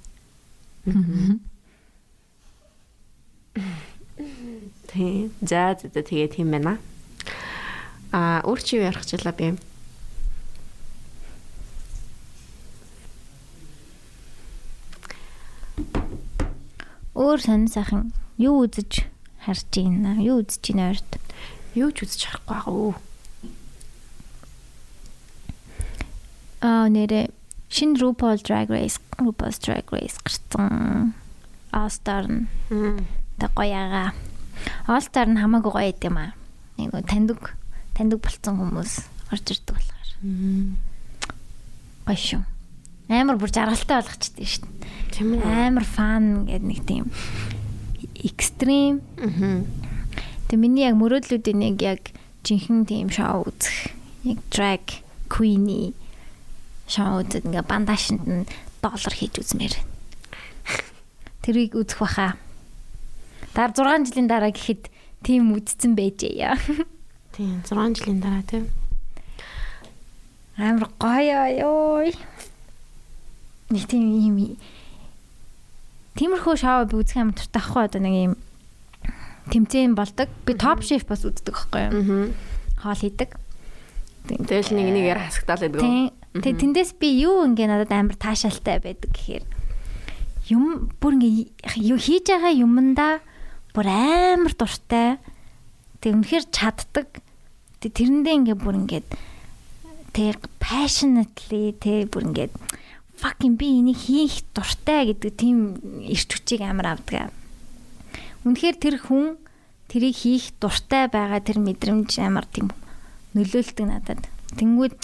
Speaker 2: Тийм. За за тэгээ тийм байна. Аа өөр чи юу ярих члаа би.
Speaker 1: Өөр сонь сайхан юу үзэж харж байна? Юу үзэж байна ойрт?
Speaker 2: Юу ч үзэж харахгүй байгаа өө.
Speaker 1: Аа нэрэ шин RuPaul Drag Race, RuPaul's Drag Race гарсан. All Star нь та гоёага. All Star нь хамаагүй гоё гэдэг юм аа. Нэг нөө таньдаг таньдаг болцсон хүмүүс орж ирдэг болохоор. Гоё шүү. Амар бүр жаргалтай болгочтой шүү дээ.
Speaker 2: Тийм үү?
Speaker 1: Амар фан гэдэг нэг тийм экстрим.
Speaker 2: Аа.
Speaker 1: Тэг миний яг мөрөөдлүүдийн нэг яг жинхэнэ тийм шоу үзэх. Яг drag queen-и шоу үзээд ингээ бандашинд нь доллар хийж үзмээр. Тэрийг үзэх баха. Дараа 6 жилийн дараа гэхэд тийм үдцэн байжээ яа. <laughs>
Speaker 2: Тийм 6 жилийн дараа тийм.
Speaker 1: Амар гоё ёо. нэг тийм юм Тиймэрхүү шоу би үзэх юм туртай ахгүй одоо нэг юм тэмцээн болдог. Би топ шеф бас үздэг байхгүй юу? Аа. Хоол хийдэг.
Speaker 2: Тэгэл нэг нэгээр хасагтаал байдаг.
Speaker 1: Тэгээ тэндээс би юу ингээ надад амар таашаалтай байдаг гэхээр юм бүр ингээ юу хийж байгаа юмдаа бүр амар дуртай. Тэг үнэхээр чаддаг. Тэг тэрэндээ ингээ бүр ингээд тэг passionately тэг бүр ингээд fucking би энийг хийх дуртай гэдэг тийм эрч хүчийг амар авдаг. Үнэхээр тэр хүн тэрийг хийх дуртай байгаа тэр мэдрэмж амар тийм нөлөөлдөг надад. Тэнгүүд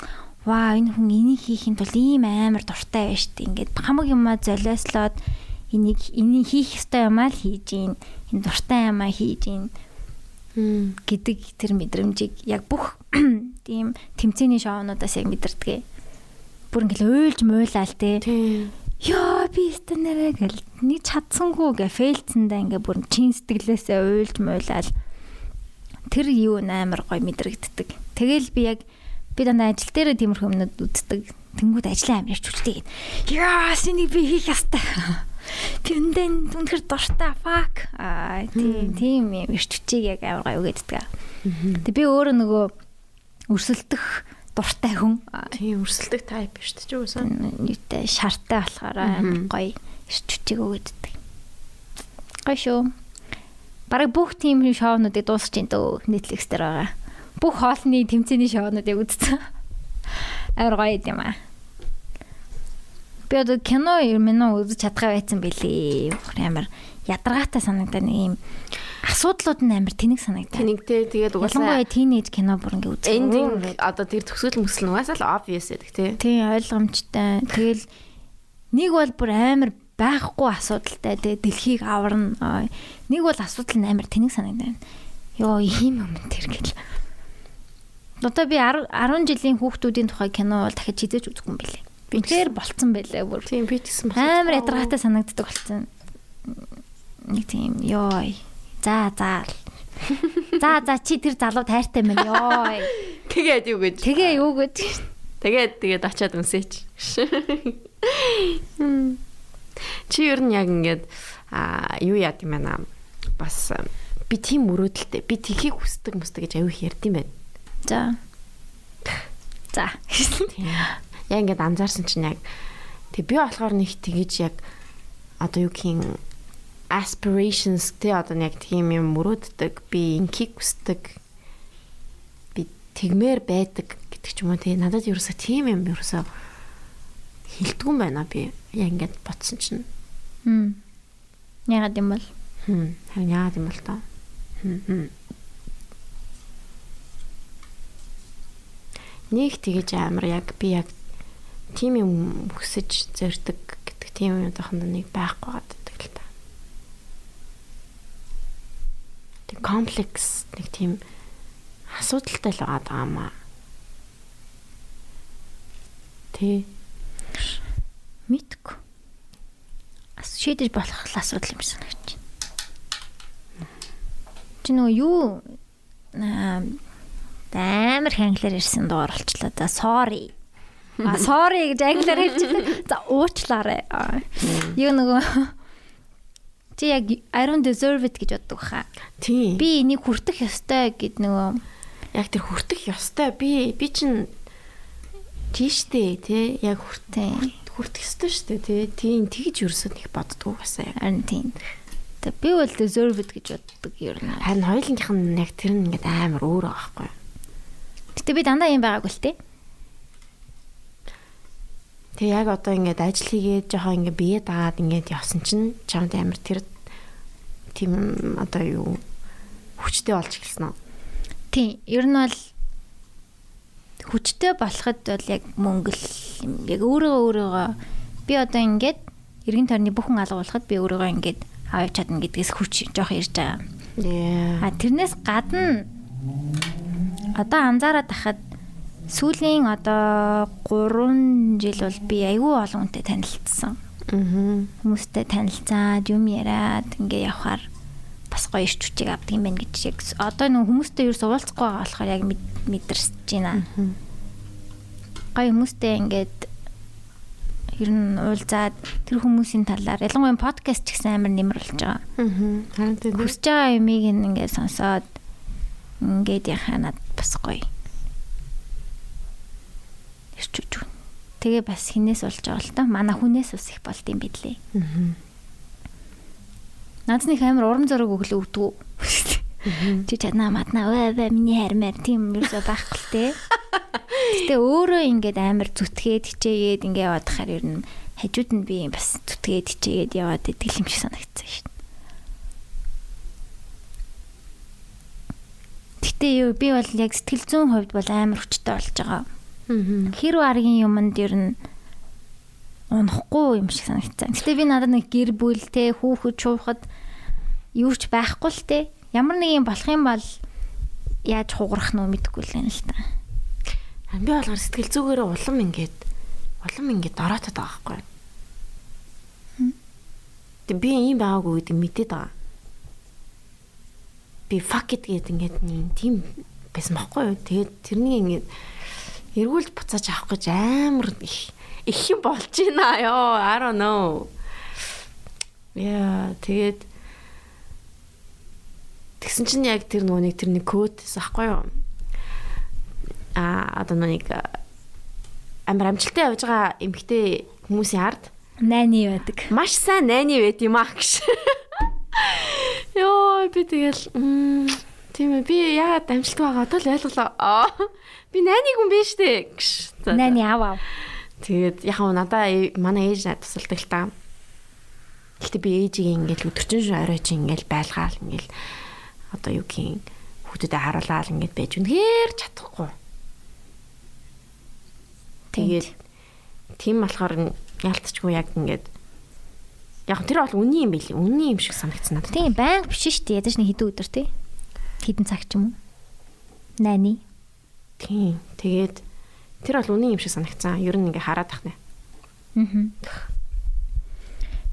Speaker 1: ваа энэ хүн энийг хийхэд бол ийм амар дуртай байж штэ. Ингээд хамаг юмаа золиослоод энийг энийг хийх ёстой юмаа л хийж гин. Энэ дуртай юмаа хийж гин гэдэг тэр мэдрэмжийг яг бүх <clears throat> тийм тэмцээний шоунуудаас яг мэдэрдэг. Бүр ингээл уйлж муулаал те. Яа би станараа гэл нэг чадсангүй гэ фейлцэндээ ингээ бүр чин сэтгэлээсээ уйлж муулаад тэр юу амар гой мэдрэгддэг. Тэгэл би яг би дандаа ажил дээр тиймэрхүү юмнууд үздэг. Тэнгүүд ажлын амирч хүчтэй. Яа синий би хийх ястай. <laughs> Тэндэн үнэхэр дуртай fuck. Аа тийм тийм юм ирч хүчийг яг амар гой үгээддэг. Тэг би өөрөө нөгөө өрсөлдөх дуртай хүн.
Speaker 2: Тийм өрсөлдөх тайп шүү дээ. Чи үсэн.
Speaker 1: Нийтээ шартай болохоор амар гоё ирч хүчийг өгөөддөг. Гоё шүү. Бараг бүх тийм шоунуудыг дуусчих юм дөө Netflix дээр байгаа. Бүх хоолны тэмцээний шоунуудыг үзсэн. Амар гоё юм аа. Би одоо кино юм үзэж чадгаа байсан бэлээ. Амар ядаргаатай санагдаа нэг юм асуудлууд нь амар тэнэг санагдаа.
Speaker 2: Тэнэгтэй тэгээд
Speaker 1: угаасаа ялангуяа тийнейж кино бүр ингээ үзэх.
Speaker 2: Эндинг одоо тэр төгсгөл мөсөл угаасаа л obvious гэдэг тий.
Speaker 1: Тий ойлгомжтой. Тэгэл нэг бол бүр амар байхгүй асуудалтай тэгээ дэлхийг аварна. Нэг бол асуудал нь амар тэнэг санагдана. Йоо ийм юм тэр гэл. Одоо би 10 жилийн хүүхдүүдийн тухай кино бол дахиж хизээж үзэхгүй юм билээ. Би тэр болцсон байлаа бүр.
Speaker 2: Тийм би тэгсэн
Speaker 1: байна. Амар ядаргаатай санагддаг болцсон. Нэг тийм ёо За за. За за чи тэр залуу тайртай мэн ёо. <laughs>
Speaker 2: Тэгээд юу гэж.
Speaker 1: Тэгээ юу гэж.
Speaker 2: Тэгээд тэгээд очиад үнсээч. Чи ер нь яг ингээд а юу яад юм байна. Бас би тийм мөрөөдөлтэй. Би тхийг хүсдэг мөсдөг гэж аюу их ярьд юм байна.
Speaker 1: За. За.
Speaker 2: Яг ингээд анзаарсан чинь яг тэг би болохоор нэг тэгэж яг одоо юу гэх aspirations тэ одоо яг тийм юм мөрөөддөг би инкиг хүсдэг би тэгмээр байдаг гэдэг ч юм уу тэ надад ерөөсө тийм юм ерөөсө хилдэггүй юм байна би. Яг ингээд ботсон чинь.
Speaker 1: Хм. Ягаад юм бол?
Speaker 2: Хм. Харин ягаад юм бол таа хм нэг тэгэж амар яг би яг тийм юм хүсэж зорддог гэдэг тийм юм тохонд нэг байхгүй гад тэг комплекс нэг тийм асуудалтай л байгаа даамаа. Тэ
Speaker 1: мэдгүй. Ас шийдэж болох асуудал юм санагч. Чи нөгөө юу амар ханглаар ирсэн дуур болчлаа. За sorry. А sorry гэж англиар хэлчихлээ. За уучлаарай. Юу нөгөө Чи яг I don't deserve it гэж боддог хаа.
Speaker 2: Тийм.
Speaker 1: Би энийг хүртэх ёстой гэд нөгөө
Speaker 2: яг тэр хүртэх ёстой. Би би чинь тийштэй тий яг хүртээ. Хүртэх ёстой шүү дээ тий. Тийм тэгж ерөөсөө нэг боддгоо басаа.
Speaker 1: Харин тийм. Тэг би бол deserve it гэж боддог ер нь.
Speaker 2: Харин хоёулынх нь яг тэр нь ингээд амар өөр байгаа байхгүй.
Speaker 1: Гэтэ би дандаа юм байгаагүй л тий.
Speaker 2: Тэг яг одоо ингээд ажил хийгээд жоохон ингээд бие дагаад ингээд явсан чинь чамд амар тэр тийм одоо юу хүчтэй болж эхэлсэн үү?
Speaker 1: Тийм. Ер нь бол хүчтэй болоход бол яг мөнгөл яг өөрийгөө өөрийгөө би одоо ингээд эргэн тойрны бүхэн алга болоход би өөрийгөө ингээд авч чадна гэдгээс хүч жоох ирж байгаа. А тэрнээс гадна одоо анзаараад тахад сүүлийн одоо 3 жил бол би айгүй олон хүнтэй танилцсан. Аа. Хүмүүстэй танилцаад юм яриад ингээ явхаар бас гоё ирч хүчийг авдаг юм байна гэж яг одоо нэг хүмүүстэй юу суулцахгүй байгаа болохоор яг мэдэрсэж байна. Гоё хүмүүстэй ингээд ер нь уулзаад тэр хүмүүсийн талаар ялангуяа подкаст ч гэсэн амар нэмэр болж байгаа.
Speaker 2: Аа.
Speaker 1: Хүсэж байгаа юмыг ингээд сонсоод ингээд яхаа над бас гоё. Байна. Тэгээ бас хинээс болж байгаа л та. Манай хүнээс ус их болд юм бидлээ.
Speaker 2: Аа.
Speaker 1: Надсны амар урам зориг өглөө өгдөг. Чи чаднаа матнаа өө өө миний хармаар тийм юусоо байхгүй л те. Гэтэ өөрөө ингээд амар зүтгээд хичээгээд ингээд яваад хахаар ер нь хажууд нь би бас зүтгээд хичээгээд яваад идэг юм шиг санагдсан шин. Гэтэ юу би бол яг сэтгэл зүйн хувьд бол амар хүчтэй болж байгаа.
Speaker 2: Аа.
Speaker 1: Хэрв аргийн юмд ер нь унахгүй юм шиг санагдсан. Гэтэ би надад нэг гэр бүл те хүүхэд шуухад юу ч байхгүй л те. Ямар нэг юм болох юм бол яаж хугарах нь мэдэхгүй л юм л та.
Speaker 2: Би болгоор сэтгэл зүгээрээ улам ингээд улам ингээд дороотод байгаа байхгүй. Тэг би ийм байгаагүй гэдэг мэдээд байгаа. Би fuck it гэдэг ингээд нэг тийм байсан байхгүй юу. Тэгээд тэрнийг ингээд эргүүлж буцааж авах гэж амар их их юм болж байна ёо. I don't know. Яа, тэгээд тэгсэн чинь яг тэр нөгөө нэг тэр нэг код байхгүй юу? а одоо нэг амар амжилттай явж байгаа эмгтэй хүмүүсийн ард
Speaker 1: найны байдаг.
Speaker 2: Маш сайн найны байд юм аа гэж. Йоо би тэгэл тийм ээ би яагаад амжилттай байгаа одоо л ойлголоо. Би найны хүн биш үү.
Speaker 1: Найны аав аав.
Speaker 2: Тэгээд яхаа надаа манай ээж надад тусалдаг л та. Гэхдээ би ээжийг ингээл өдөржин оройч ингээл байлгаал ингээл одоо юу гин хүүхдэд харуулаад ингээд байж үнэхээр чадахгүй Тэгээд тийм болохоор яалтчгүй яг ингээд яг тэр бол үнэн юм билий. Үнэн юм шиг санагдсан надад.
Speaker 1: Тийм байнга биш шүү дээ. Ядаж нэг хэдэн өдөр тий. Хэдэн цаг ч юм уу. Найны.
Speaker 2: Тийм. Тэгээд тэр бол үнэн юм шиг санагдсан. Ер нь ингээ хараад тахнаа.
Speaker 1: Аа.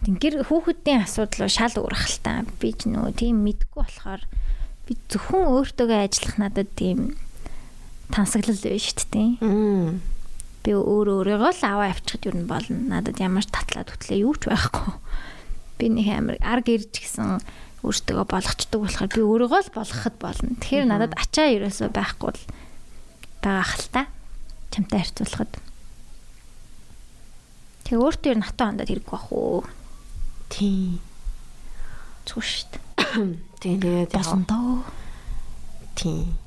Speaker 1: Тэнгэр хүүхдийн асуудал шал та. Би ч нөө тийм мэдгүй болохоор би зөвхөн өөртөөгөө ажиллах надад тийм тансаглал байна шүү дээ.
Speaker 2: Аа
Speaker 1: би өөр өөрийгөө л аваа авчихад юу н болно. Надад ямар ч татлаад хөтлөө юу ч байхгүй. Би нэг амар ар гэрж гисэн өөртөө болгочдөг болохоор би өөрийгөө л болгоход болно. Тэгэхээр надад ачаа ерөөсөө байхгүй л байгаа хэл та. Чамтай харьцуулахад. Тэг өөртөө ер нь хатаа хандаад хэрэггүй бах уу.
Speaker 2: Тийм.
Speaker 1: Зүг шүү дээ. <coughs>
Speaker 2: Тийм тэгээд
Speaker 1: болсон доо.
Speaker 2: Тийм.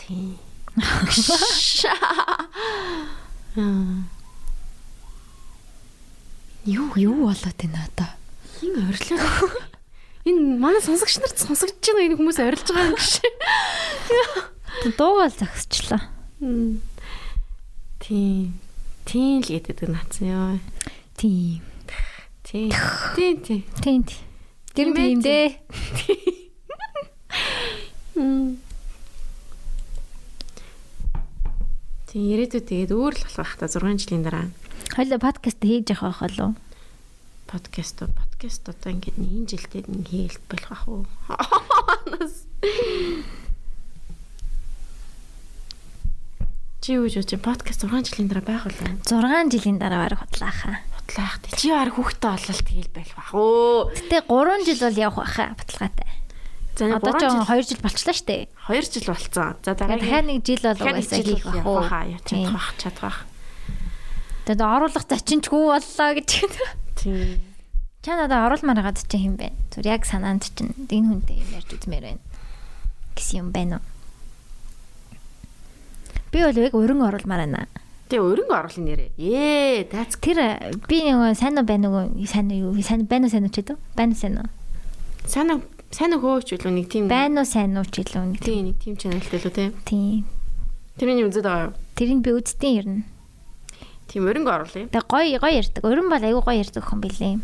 Speaker 2: Тийм.
Speaker 1: Юу юу болоод байна одоо?
Speaker 2: Хин орилоо. Энэ манай сонсогч нарт сонсогдож байгаа энэ хүмүүс орилж байгаа юм биш.
Speaker 1: Дуугаал зогсчлаа.
Speaker 2: Тийм. Тийм л гэдэг наацсан ёо.
Speaker 1: Тийм.
Speaker 2: Тийм. Тийм тийм.
Speaker 1: Тийм. Тэр юм дээ.
Speaker 2: Мм. Тийм ирээдүйд тэгээд өөр л болох байх та 6 жилийн дараа.
Speaker 1: Хойло подкаст хийж явах байх болов.
Speaker 2: Подкаст подкаст одоо ингээд энэ жилдээ нэг хийлт болох байх уу? Чи юу гэж подкаст 6 жилийн дараа байх болов?
Speaker 1: 6 жилийн дараа барах хутлаа хаа.
Speaker 2: Хутлаах. Чи барах хүүхдтэй болол тэгэл байх бах уу?
Speaker 1: Гэтэ 3 жил бол явах байхаа баталгаатай.
Speaker 2: За
Speaker 1: 3 жил 2 жил болчлаа шүү дээ.
Speaker 2: 2 жил болцсон. За
Speaker 1: дараагийн дахиад нэг жил бол угаасаа хийх байх уу?
Speaker 2: Чадах чадах.
Speaker 1: Тэгээд оруулах зачинчгүй боллоо гэж. <laughs>
Speaker 2: Тийм.
Speaker 1: Ча надад оруулмаар хагаад чи юм бэ? Зүр яг санаанд чинь энэ хүнтэй юм ярьж үзмээр байна. гэсэн юм байна уу? Би бол яг өрөн оруулмаар байна.
Speaker 2: Тэгээ өрөнгө оруулын нэрээ. Ээ, that's
Speaker 1: тэр би нэг сайн уу байна уу? Сайн уу? Сайн байна уу? Сайн уу ч гэдэг. Байна? Сайн уу?
Speaker 2: Сайн уу? Сайн уу хөөч илүү нэг тийм
Speaker 1: байна уу сайн уу ч илүү нэг
Speaker 2: тийм нэг тийм чаналтай илүү тийм.
Speaker 1: Тийм.
Speaker 2: Тэрний үзээд байгаа юу?
Speaker 1: Тэрийг би үзтiin ер нь.
Speaker 2: Тийм өрөнгө оруулъя.
Speaker 1: Тэгээ гоё гоё ярьдаг. Өрөн бол айгүй гоё ярьдаг хүн билээ.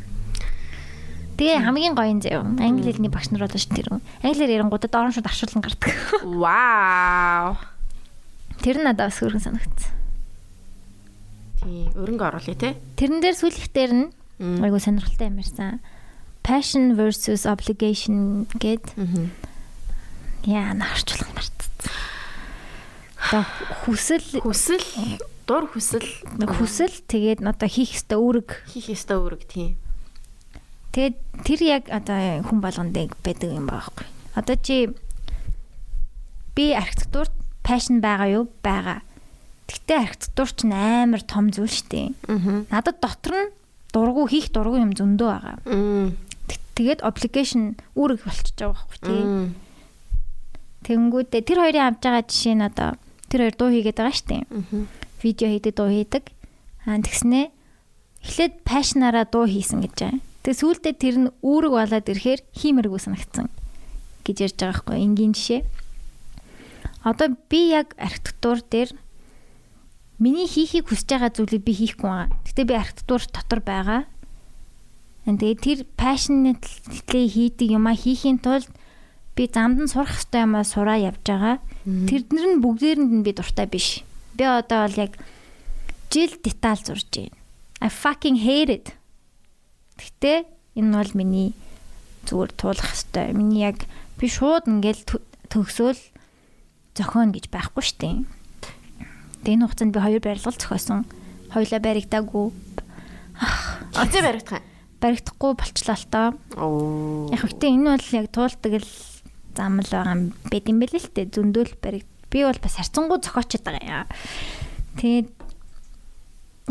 Speaker 1: Тэгээ хамгийн гоё юм заяа. Англи хэлний багш нар болоо ш тэр. Англиар ярингуудад орон шууд аршуулан гардаг. <laughs>
Speaker 2: Вау.
Speaker 1: Тэр нь надад бас хөргөн санагдсан.
Speaker 2: Тийм, өрөнгө оруулъя те.
Speaker 1: Тэрэн дээр сүүлийнх дээр нь айгүй сонирхолтой юм ярьсан passion versus obligation гэд. Яа, наарчлах мартсан. Одоо хүсэл
Speaker 2: хүсэл дур хүсэл
Speaker 1: хүсэл тэгээд одоо хийх ёстой үүрэг
Speaker 2: хийх ёстой үүрэг тийм.
Speaker 1: Тэгээд тэр яг одоо хүн болгонд байдаг юм байхгүй. Одоо чи би архитектурт пашн байгаа юу? Байгаа. Гэхдээ архитектур ч амар том зүйл шүү дээ. Надад дотор нь дургу хийх дургу юм зөндөө байгаа. Тэгээд obligation үүрэг болчихж байгаа байхгүй тий. Тэнгүүдээ тэр хоёрын авж байгаа жишээ нь одоо тэр хоёр дуу хийгээд байгаа шүү дээ. Видео хийдэг дуу хийдэг. Аа тэгснээ эхлээд пашнараа дуу хийсэн гэж байгаа. Тэгээ сүүлдээ тэр нь үүрэг болоод ирэхээр хиймэргүй санагдсан гэж ярьж байгаа байхгүй энгийн жишээ. Одоо би яг архитектур дээр миний хийхийг хүсэж байгаа зүйлийг би хийхгүй байгаа. Гэтэ би архитектур дотор байгаа. Тэгээ тэр passionately хийдэг юмаа хийхийн тулд би замд нь сурах хэрэгтэй юмаа сураа явж байгаа. Тэрнэр нь бүгдээрэнд нь би дуртай биш. Би одоо бол яг жил деталь зурж байна. I fucking hate it. Гэтэ энэ бол миний зүгээр туулах хэрэгтэй. Миний яг би шууд ингээл төгсөөл зохион гэж байхгүй штеп. Тэгээ энэ хугацаанд би хоёр барилгал зохиосон. Хоёлаа баригдаагүй.
Speaker 2: Хизээ баригдах юм?
Speaker 1: Баригдахгүй болчлаа л тоо.
Speaker 2: Оо.
Speaker 1: Яг хөтэ энэ бол яг туулдаг л зам л байгаа юм байд юм бэл л тээ зөндөөл баригд. Би бол бас харцангуй зохиочод байгаа юм. Тэгээд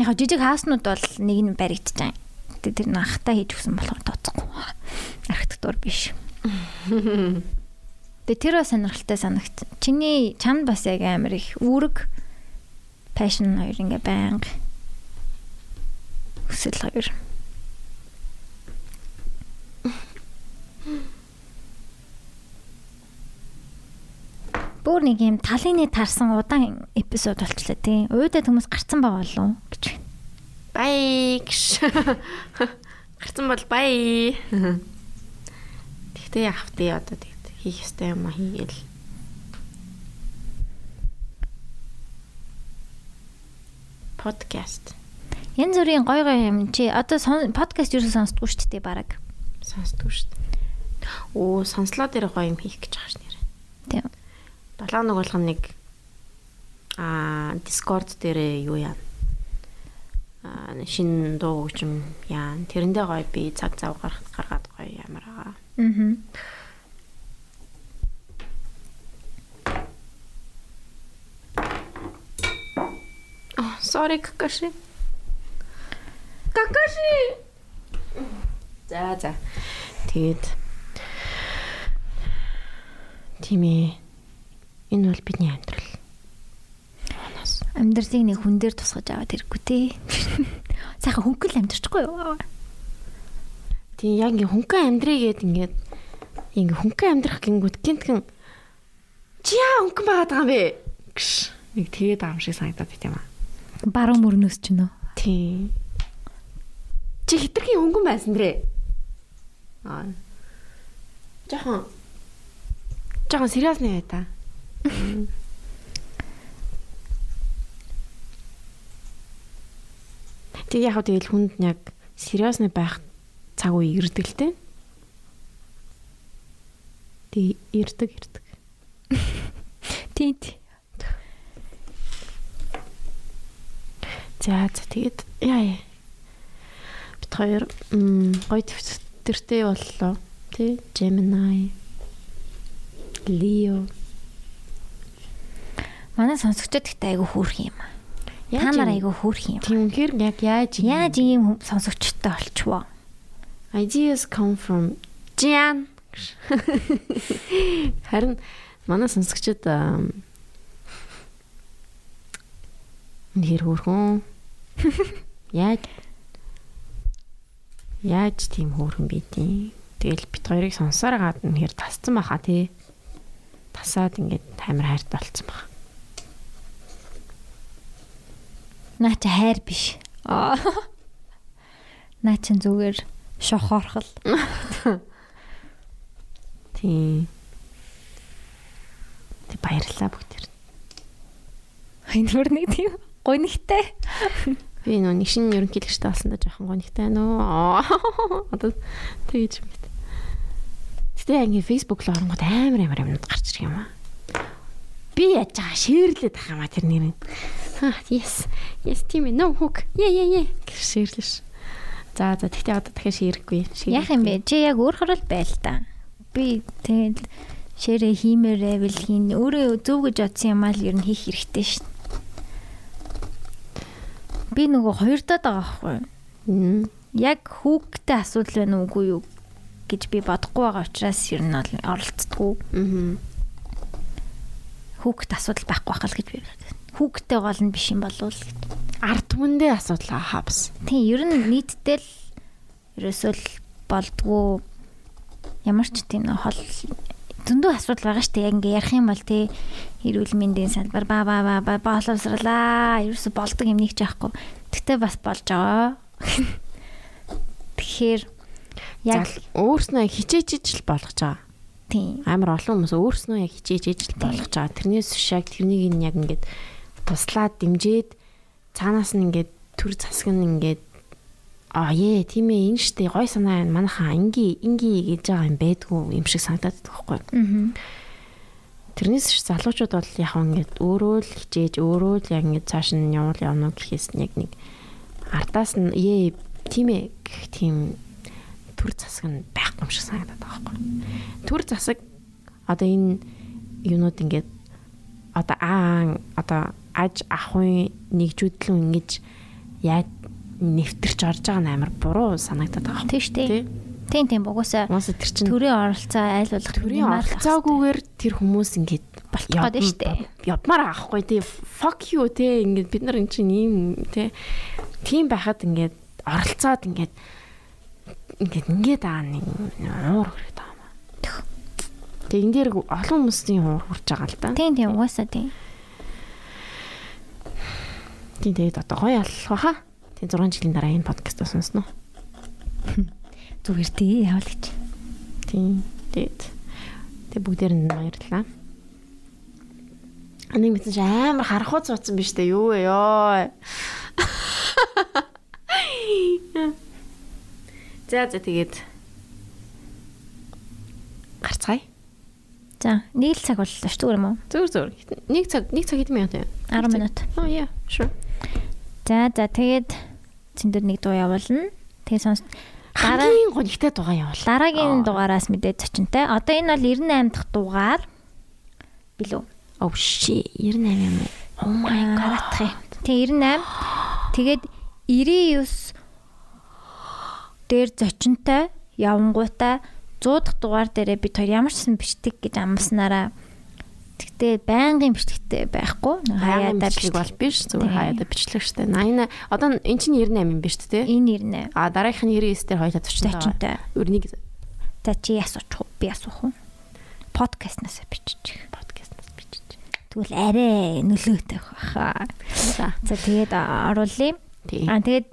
Speaker 1: яг жижиг хааснууд бол нэг нь баригдчихсан. Тэгээд тэр нахта хийж өгсөн болохоор тооцохгүй. Архитектур биш. Тэгээ тэр бас сонирхолтой санагт. Чиний чанд бас яг амар их үүрэг passion хоёр ингээ байнга хүсэл хоёр. Бүр нэг юм талын тарсан удаан эпизод болчлаа тий. Уйдад хүмүүс гарцсан байгаа болов гэж.
Speaker 2: Бай гэж. Гарцсан бол бай. Тэгтээ яах вэ одоо тэгт хийх ёстой юм а хийгээл. Подкаст.
Speaker 1: Янз бүрийн гой гой юм чи одоо подкаст юу сонсдгүй шүү дээ бараг.
Speaker 2: Сонсдгүй шүү дээ. Оо сонслоо дээр гоё юм хийх гэж байгаа ш нэр.
Speaker 1: Тийм.
Speaker 2: 7 хоног болгоно нэг аа Discord дээр юу яа. Аа шин дуу хөгжим яа. Тэрэндээ гоё би цаг зав гаргах гаргаад гоё ямар байгаа.
Speaker 1: Аа.
Speaker 2: Oh, sorry Какаши. Какаши. За за. Тэгээд тийм ээ. Энэ бол бидний амьдрал.
Speaker 1: Амьдралыг нэг хүн дээр тусгаж аваад хэрэггүй те. <laughs> Сайхан хөнгөл амьдрчихгүй юу?
Speaker 2: Тийм яг ингээ хөнгөн амьдрий гэд ингээд ингээ хөнгөн амьдрах гингүүд гинтгэн чи яа хөнгөн байгаад байгаа юм бэ? Гш. Нэг тэгээд юм шиг санагдаад байт юм аа.
Speaker 1: Баруун мөрнөөс ч нөө.
Speaker 2: Тийм. Чи хитрхийн хөнгөн байсан дэрэ. Аа. Жохон. Жохон сериус нэ та. Тэг яг хөө тэгэл хүнд яг сериусны байх цаг үе ирдэг л дээ. Тэг ирдэг ирдэг.
Speaker 1: Тий.
Speaker 2: За за тэгээд яа яа. Бит хоёр гоё төвчтөртэй боллоо. Тэ Gemini Leo
Speaker 1: Манай сонсогчдод ихтэй айгу хөөрх юм. Та нар айгу хөөрх юм.
Speaker 2: Тийм үнэхээр яг яаж
Speaker 1: яаж ийм сонсогчдтой болчихвоо?
Speaker 2: Ideas come from Jan. Харин манай сонсогчид үнэхээр хөөрхөн. Яаж яаж тийм хөөрхөн бидیں۔ Тэгэл бит хоёрыг сонсоор гадна үнэхээр тасцсан баха тий. Тасаад ингээд амар хайртай болцсон баха.
Speaker 1: Наа чи хайр биш. Аа. Наа чи зүгээр шохорхол.
Speaker 2: Тийм. Тэг баярлалаа бүгд.
Speaker 1: Хайн бүр нэг тийм гонигтай.
Speaker 2: Би нөө нэг шинэ ерөнхийлөгчтэй болсондоо жоохон гонигтай нөө. Одоо тэгэж юм бит. Гэтэ анги Facebook руу оронгод амар амар юмнууд гарч ирэх юм аа. Би яаж байгаа ширлээд ах юм а тэр нэрийг. Аа, yes. Yes, тийм ээ. No hook. Yeah, yeah, yeah. гэж ширлээ ш. За, за тэгтээ одоо дахиад ширэхгүй.
Speaker 1: Яах юм бэ? Чи яг өөр хорол байл та. Би тэгэл ширээ хиймээрээ бил хийн өөрөө зөв гэж бодсон юм аа л ер нь хийх хэрэгтэй ш. Би нөгөө хоёр даад байгаа байхгүй. Яг хүүктэй асуудал байна уугүй юу гэж би бодохгүй байгаа учраас ер нь оролцдоггүй.
Speaker 2: Аа.
Speaker 1: Хүүкт асуудал байхгүй байх л гэж би бодсон. Хүүктэй гол нь биш юм болов уу?
Speaker 2: Ард түмэндээ асуудал хавс.
Speaker 1: Тийм ер нь нийтдээ л ерөөсөө л болдгоо ямар ч тийм хол зөндөө асуудал байгаа шүү дээ. Яг ингээ ярих юм бол тий эрүүл мэндийн салбар ба ба ба ба боловсрлаа. Ерөөсө болдог юм нэг ч яахгүй. Гэтэ бас болж байгаа. <laughs> Тэгэхээр
Speaker 2: яг өөрснөө хичээж ижил болгож байгаа.
Speaker 1: Тийм.
Speaker 2: Амар олон хүмүүс өөрснөө яг хичээж ижил болгож байгаа. Тэрнээс яг тэрнийг нь яг ингээд туслаад дэмжиж цаанаас нь ингээд төр засаг нь ингээд аа ээ тийм ээ энэ штэ гой санаа байна манайхаа инги инги гэж байгаа юм байдгүй юм шиг санагдаад байхгүй.
Speaker 1: Аа.
Speaker 2: Тэрнээс ч залуучууд бол яг ингээд өөрөө л хичээж өөрөө л яг ингээд цааш нь явуул явна гэхээс яг нэг ардаас нь ээ тийм ээ гэх тийм төр засаг нь байхгүй юм шиг санагдаад байгаа байхгүй. Төр засаг одоо энэ юунууд ингээд одоо аа одоо аж ахуйн нэгжүүдлэн ингэж яаж нэвтэрч орж байгаа нь амар буруу санагдаад байгаа.
Speaker 1: Тийм шүү дээ. Тийм тийм угсаа төрийн оролцоо айлуулах
Speaker 2: төрийн оролцоогүйгээр тэр хүмүүс ингэж
Speaker 1: болчих гээд шүү дээ.
Speaker 2: Явмаар аахгүй тий fuck you тий ингэж бид нар эн чинь ийм тий тийм байхад ингэж оролцоод ингэж ингэж ингээд аа нэг уур хүрээд байгаа юм. Тэгээ энэ дээр олон хүмүүсийн уур хурж байгаа л да.
Speaker 1: Тийм тийм угаасаа тийм.
Speaker 2: Тийм тэгээд одоо гоё алах баха. Тийм 6 жилийн дараа энэ подкаст сонсноо. <laughs>
Speaker 1: Зүгээр тий яавал гэж.
Speaker 2: Тийм. Тэгээд тэг бүгдээр нь баярлалаа. Аник мэдсэн чи амар харахуу цуцсан биш үү юу ёо. <laughs> За за тэгээд гарцгаая.
Speaker 1: За нэг л цаг боллоо ш зүгээр юм уу?
Speaker 2: Зүгээр зүгээр. Нэг цаг нэг цаг хэдэн минут вэ?
Speaker 1: 10 минут.
Speaker 2: Oh yeah, sure.
Speaker 1: За за тэгээд зиндөр нэг дуу явуулна. Тэгээ сонс дараа
Speaker 2: Хамгийн гонхтой дугаа явуул.
Speaker 1: дараагийн дугаараас мэдээд зочинтой. Одоо энэ бол 98 дахь дугаар билүү?
Speaker 2: Oh shit, 98 юм уу? Oh my god.
Speaker 1: Тэгээ 98. Тэгээд 99 дээр зочинтой явангуудаа 100 дахь дугаар дээрээ бид хоёр ямар ч сан бичдэг гэж амласнараа Тэгтээ байнгын бичлэгтэй байхгүй.
Speaker 2: Хаяада бичлэг
Speaker 1: бичлэг
Speaker 2: бол биш зүгээр хаяада бичлэг штэ. 80 одоо эн чинь 98 юм биш үү те?
Speaker 1: энэ 98
Speaker 2: А дараагийнх нь 99 дээр хоёлаа зочинтой. Өрнийг
Speaker 1: За чи асууч уу? Би асуух уу? Подкастнаас бичиж.
Speaker 2: подкастнаас бичиж.
Speaker 1: Тэгвэл арай нөлөөтэй баха.
Speaker 2: За.
Speaker 1: Тэгээд а, оруулъя. Аа тэгээд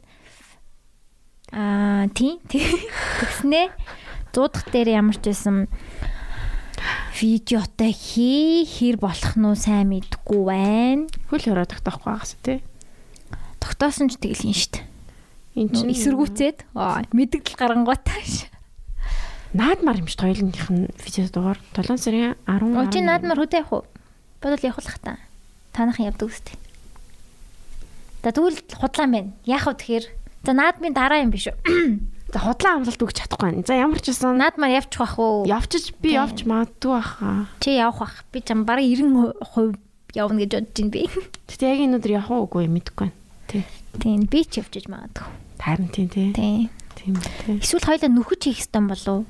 Speaker 1: аа тий тэгснэ 100 дахь дээр ямар ч байсан видеотой хий хэр болох нь сайн мэдгүй байна.
Speaker 2: Хөл хороо тогтоохгүй байгаас тий.
Speaker 1: Тогтоосон ч тэгэл хийн штт.
Speaker 2: Эн чинь
Speaker 1: Эсэргүүцээд аа мэдгдэл гарангуйтай ш.
Speaker 2: наадмар юм ш тойлонх нь видео дугаар 7 сарын 10.
Speaker 1: Оо чи наадмар хөдөө явах уу? Бодвол явах та. Танахан явдаг үстэй. За тэгвэл худлаа мэн. Яах вэ тэгэхээр? За наадмын дараа юм биш үү? <clears throat>
Speaker 2: За худлаа амлалт өгч чадахгүй байна. За ямар ч байсан
Speaker 1: Наадмаар явчих бах уу?
Speaker 2: явчих би
Speaker 1: Тийм.
Speaker 2: явж магадгүй баха.
Speaker 1: Чи явах бах. Би чам бараг 90% явна гэж бодож байна би. <laughs>
Speaker 2: Гэтэ яг энэ өдөр явах уугүй мэдэхгүй байна. Тий.
Speaker 1: Тийм би ч явж иж магадгүй.
Speaker 2: Харин тийм тий.
Speaker 1: Тийм.
Speaker 2: Тийм тий.
Speaker 1: Эсвэл хоёлаа нөхөж хийх ёстой юм болов уу?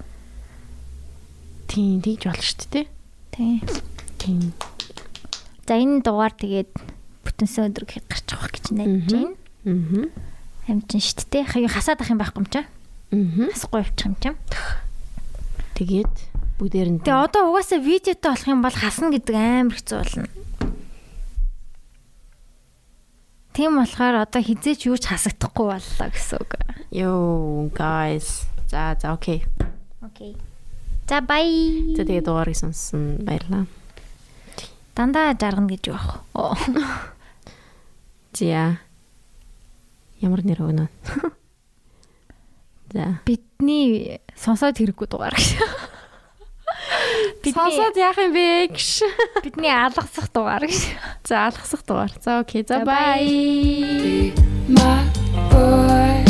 Speaker 2: Тийм тийж болно шүү дээ.
Speaker 1: Тийм.
Speaker 2: Тийм.
Speaker 1: За энэ дугаар тэгээд бүтэнсэн өдөр гэхэд гарчих واخ гэж найдаж байна.
Speaker 2: Аа.
Speaker 1: Амжин штт те. Хаяа хасаад ах юм байхгүй юм чаа.
Speaker 2: Аа.
Speaker 1: Хасахгүй явчих юм чам.
Speaker 2: Тэгээд бүгдээр нь
Speaker 1: Тэгээ одоо угаасаа видеотой болох юм бол хасна гэдэг амар хэцүү болно. Тийм болохоор одоо хизээч юу ч хасагдахгүй боллоо гэсэн үг.
Speaker 2: Йоо guys. За за окей.
Speaker 1: Окей. За бай.
Speaker 2: За тэгээд дугаарыг сонссон баярлалаа.
Speaker 1: Дандаа жаргана гэж юу ах. <laughs>
Speaker 2: Ямар нэр өгнө? <laughs> За.
Speaker 1: Бидний сонсоод хэрэггүй дугаар гэж. <laughs>
Speaker 2: Сонсоод яах юм бэ гэж. <laughs>
Speaker 1: Бидний алгасах дугаар гэж.
Speaker 2: За алгасах дугаар. За окей. За bye.
Speaker 3: My boy,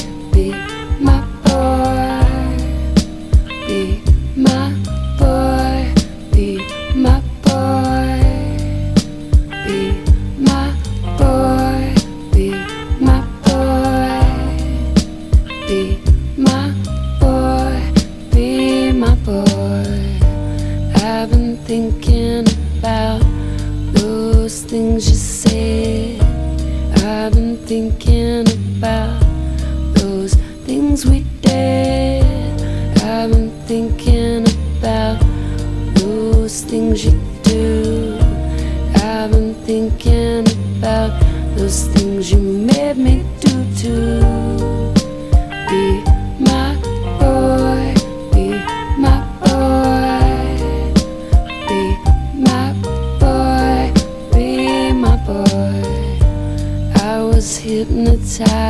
Speaker 3: thinking about those things you said. I've been thinking about those things we did. inside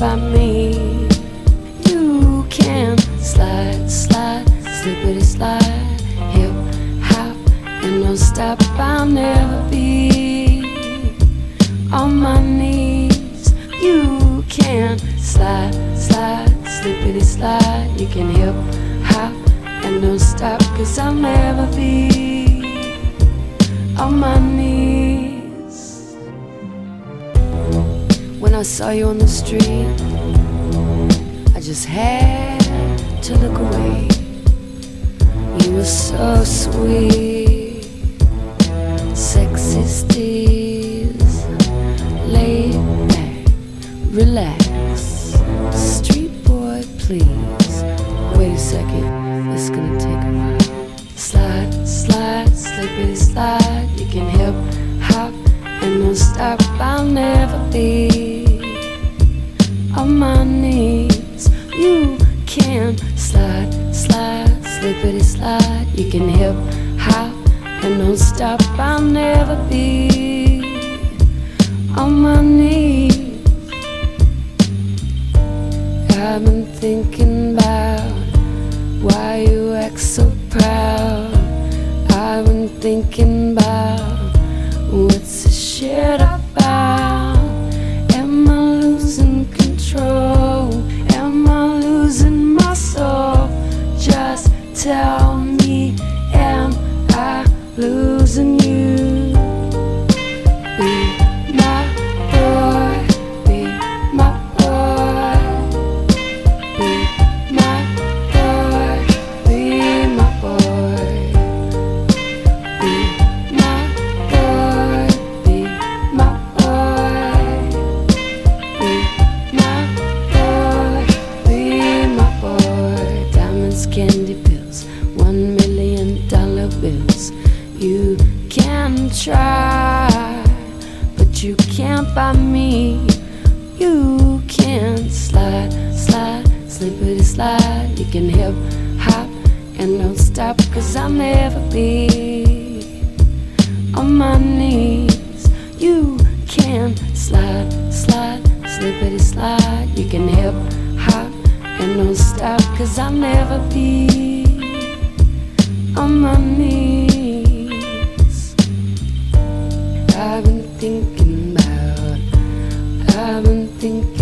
Speaker 3: you me. You can slide, slide, slippity slide, hip hop, and don't stop. I'll never be on my knees. You can slide, slide, slippity slide. You can hip hop and don't stop, cause I'll never be on my knees. Saw you on the street, I just had to look away. You were so sweet, sexy steez, laid back, relax. You can hip hop and don't stop. I'll never be on my knees. I've been thinking about why you act so proud. I've been thinking about what's this shit. slide. You can hip hop and don't stop, cause I'll never be on my knees. You can slide, slide, slippity slide. You can hip hop and don't stop, cause I'll never be on my knees. I've been thinking about, I've been thinking.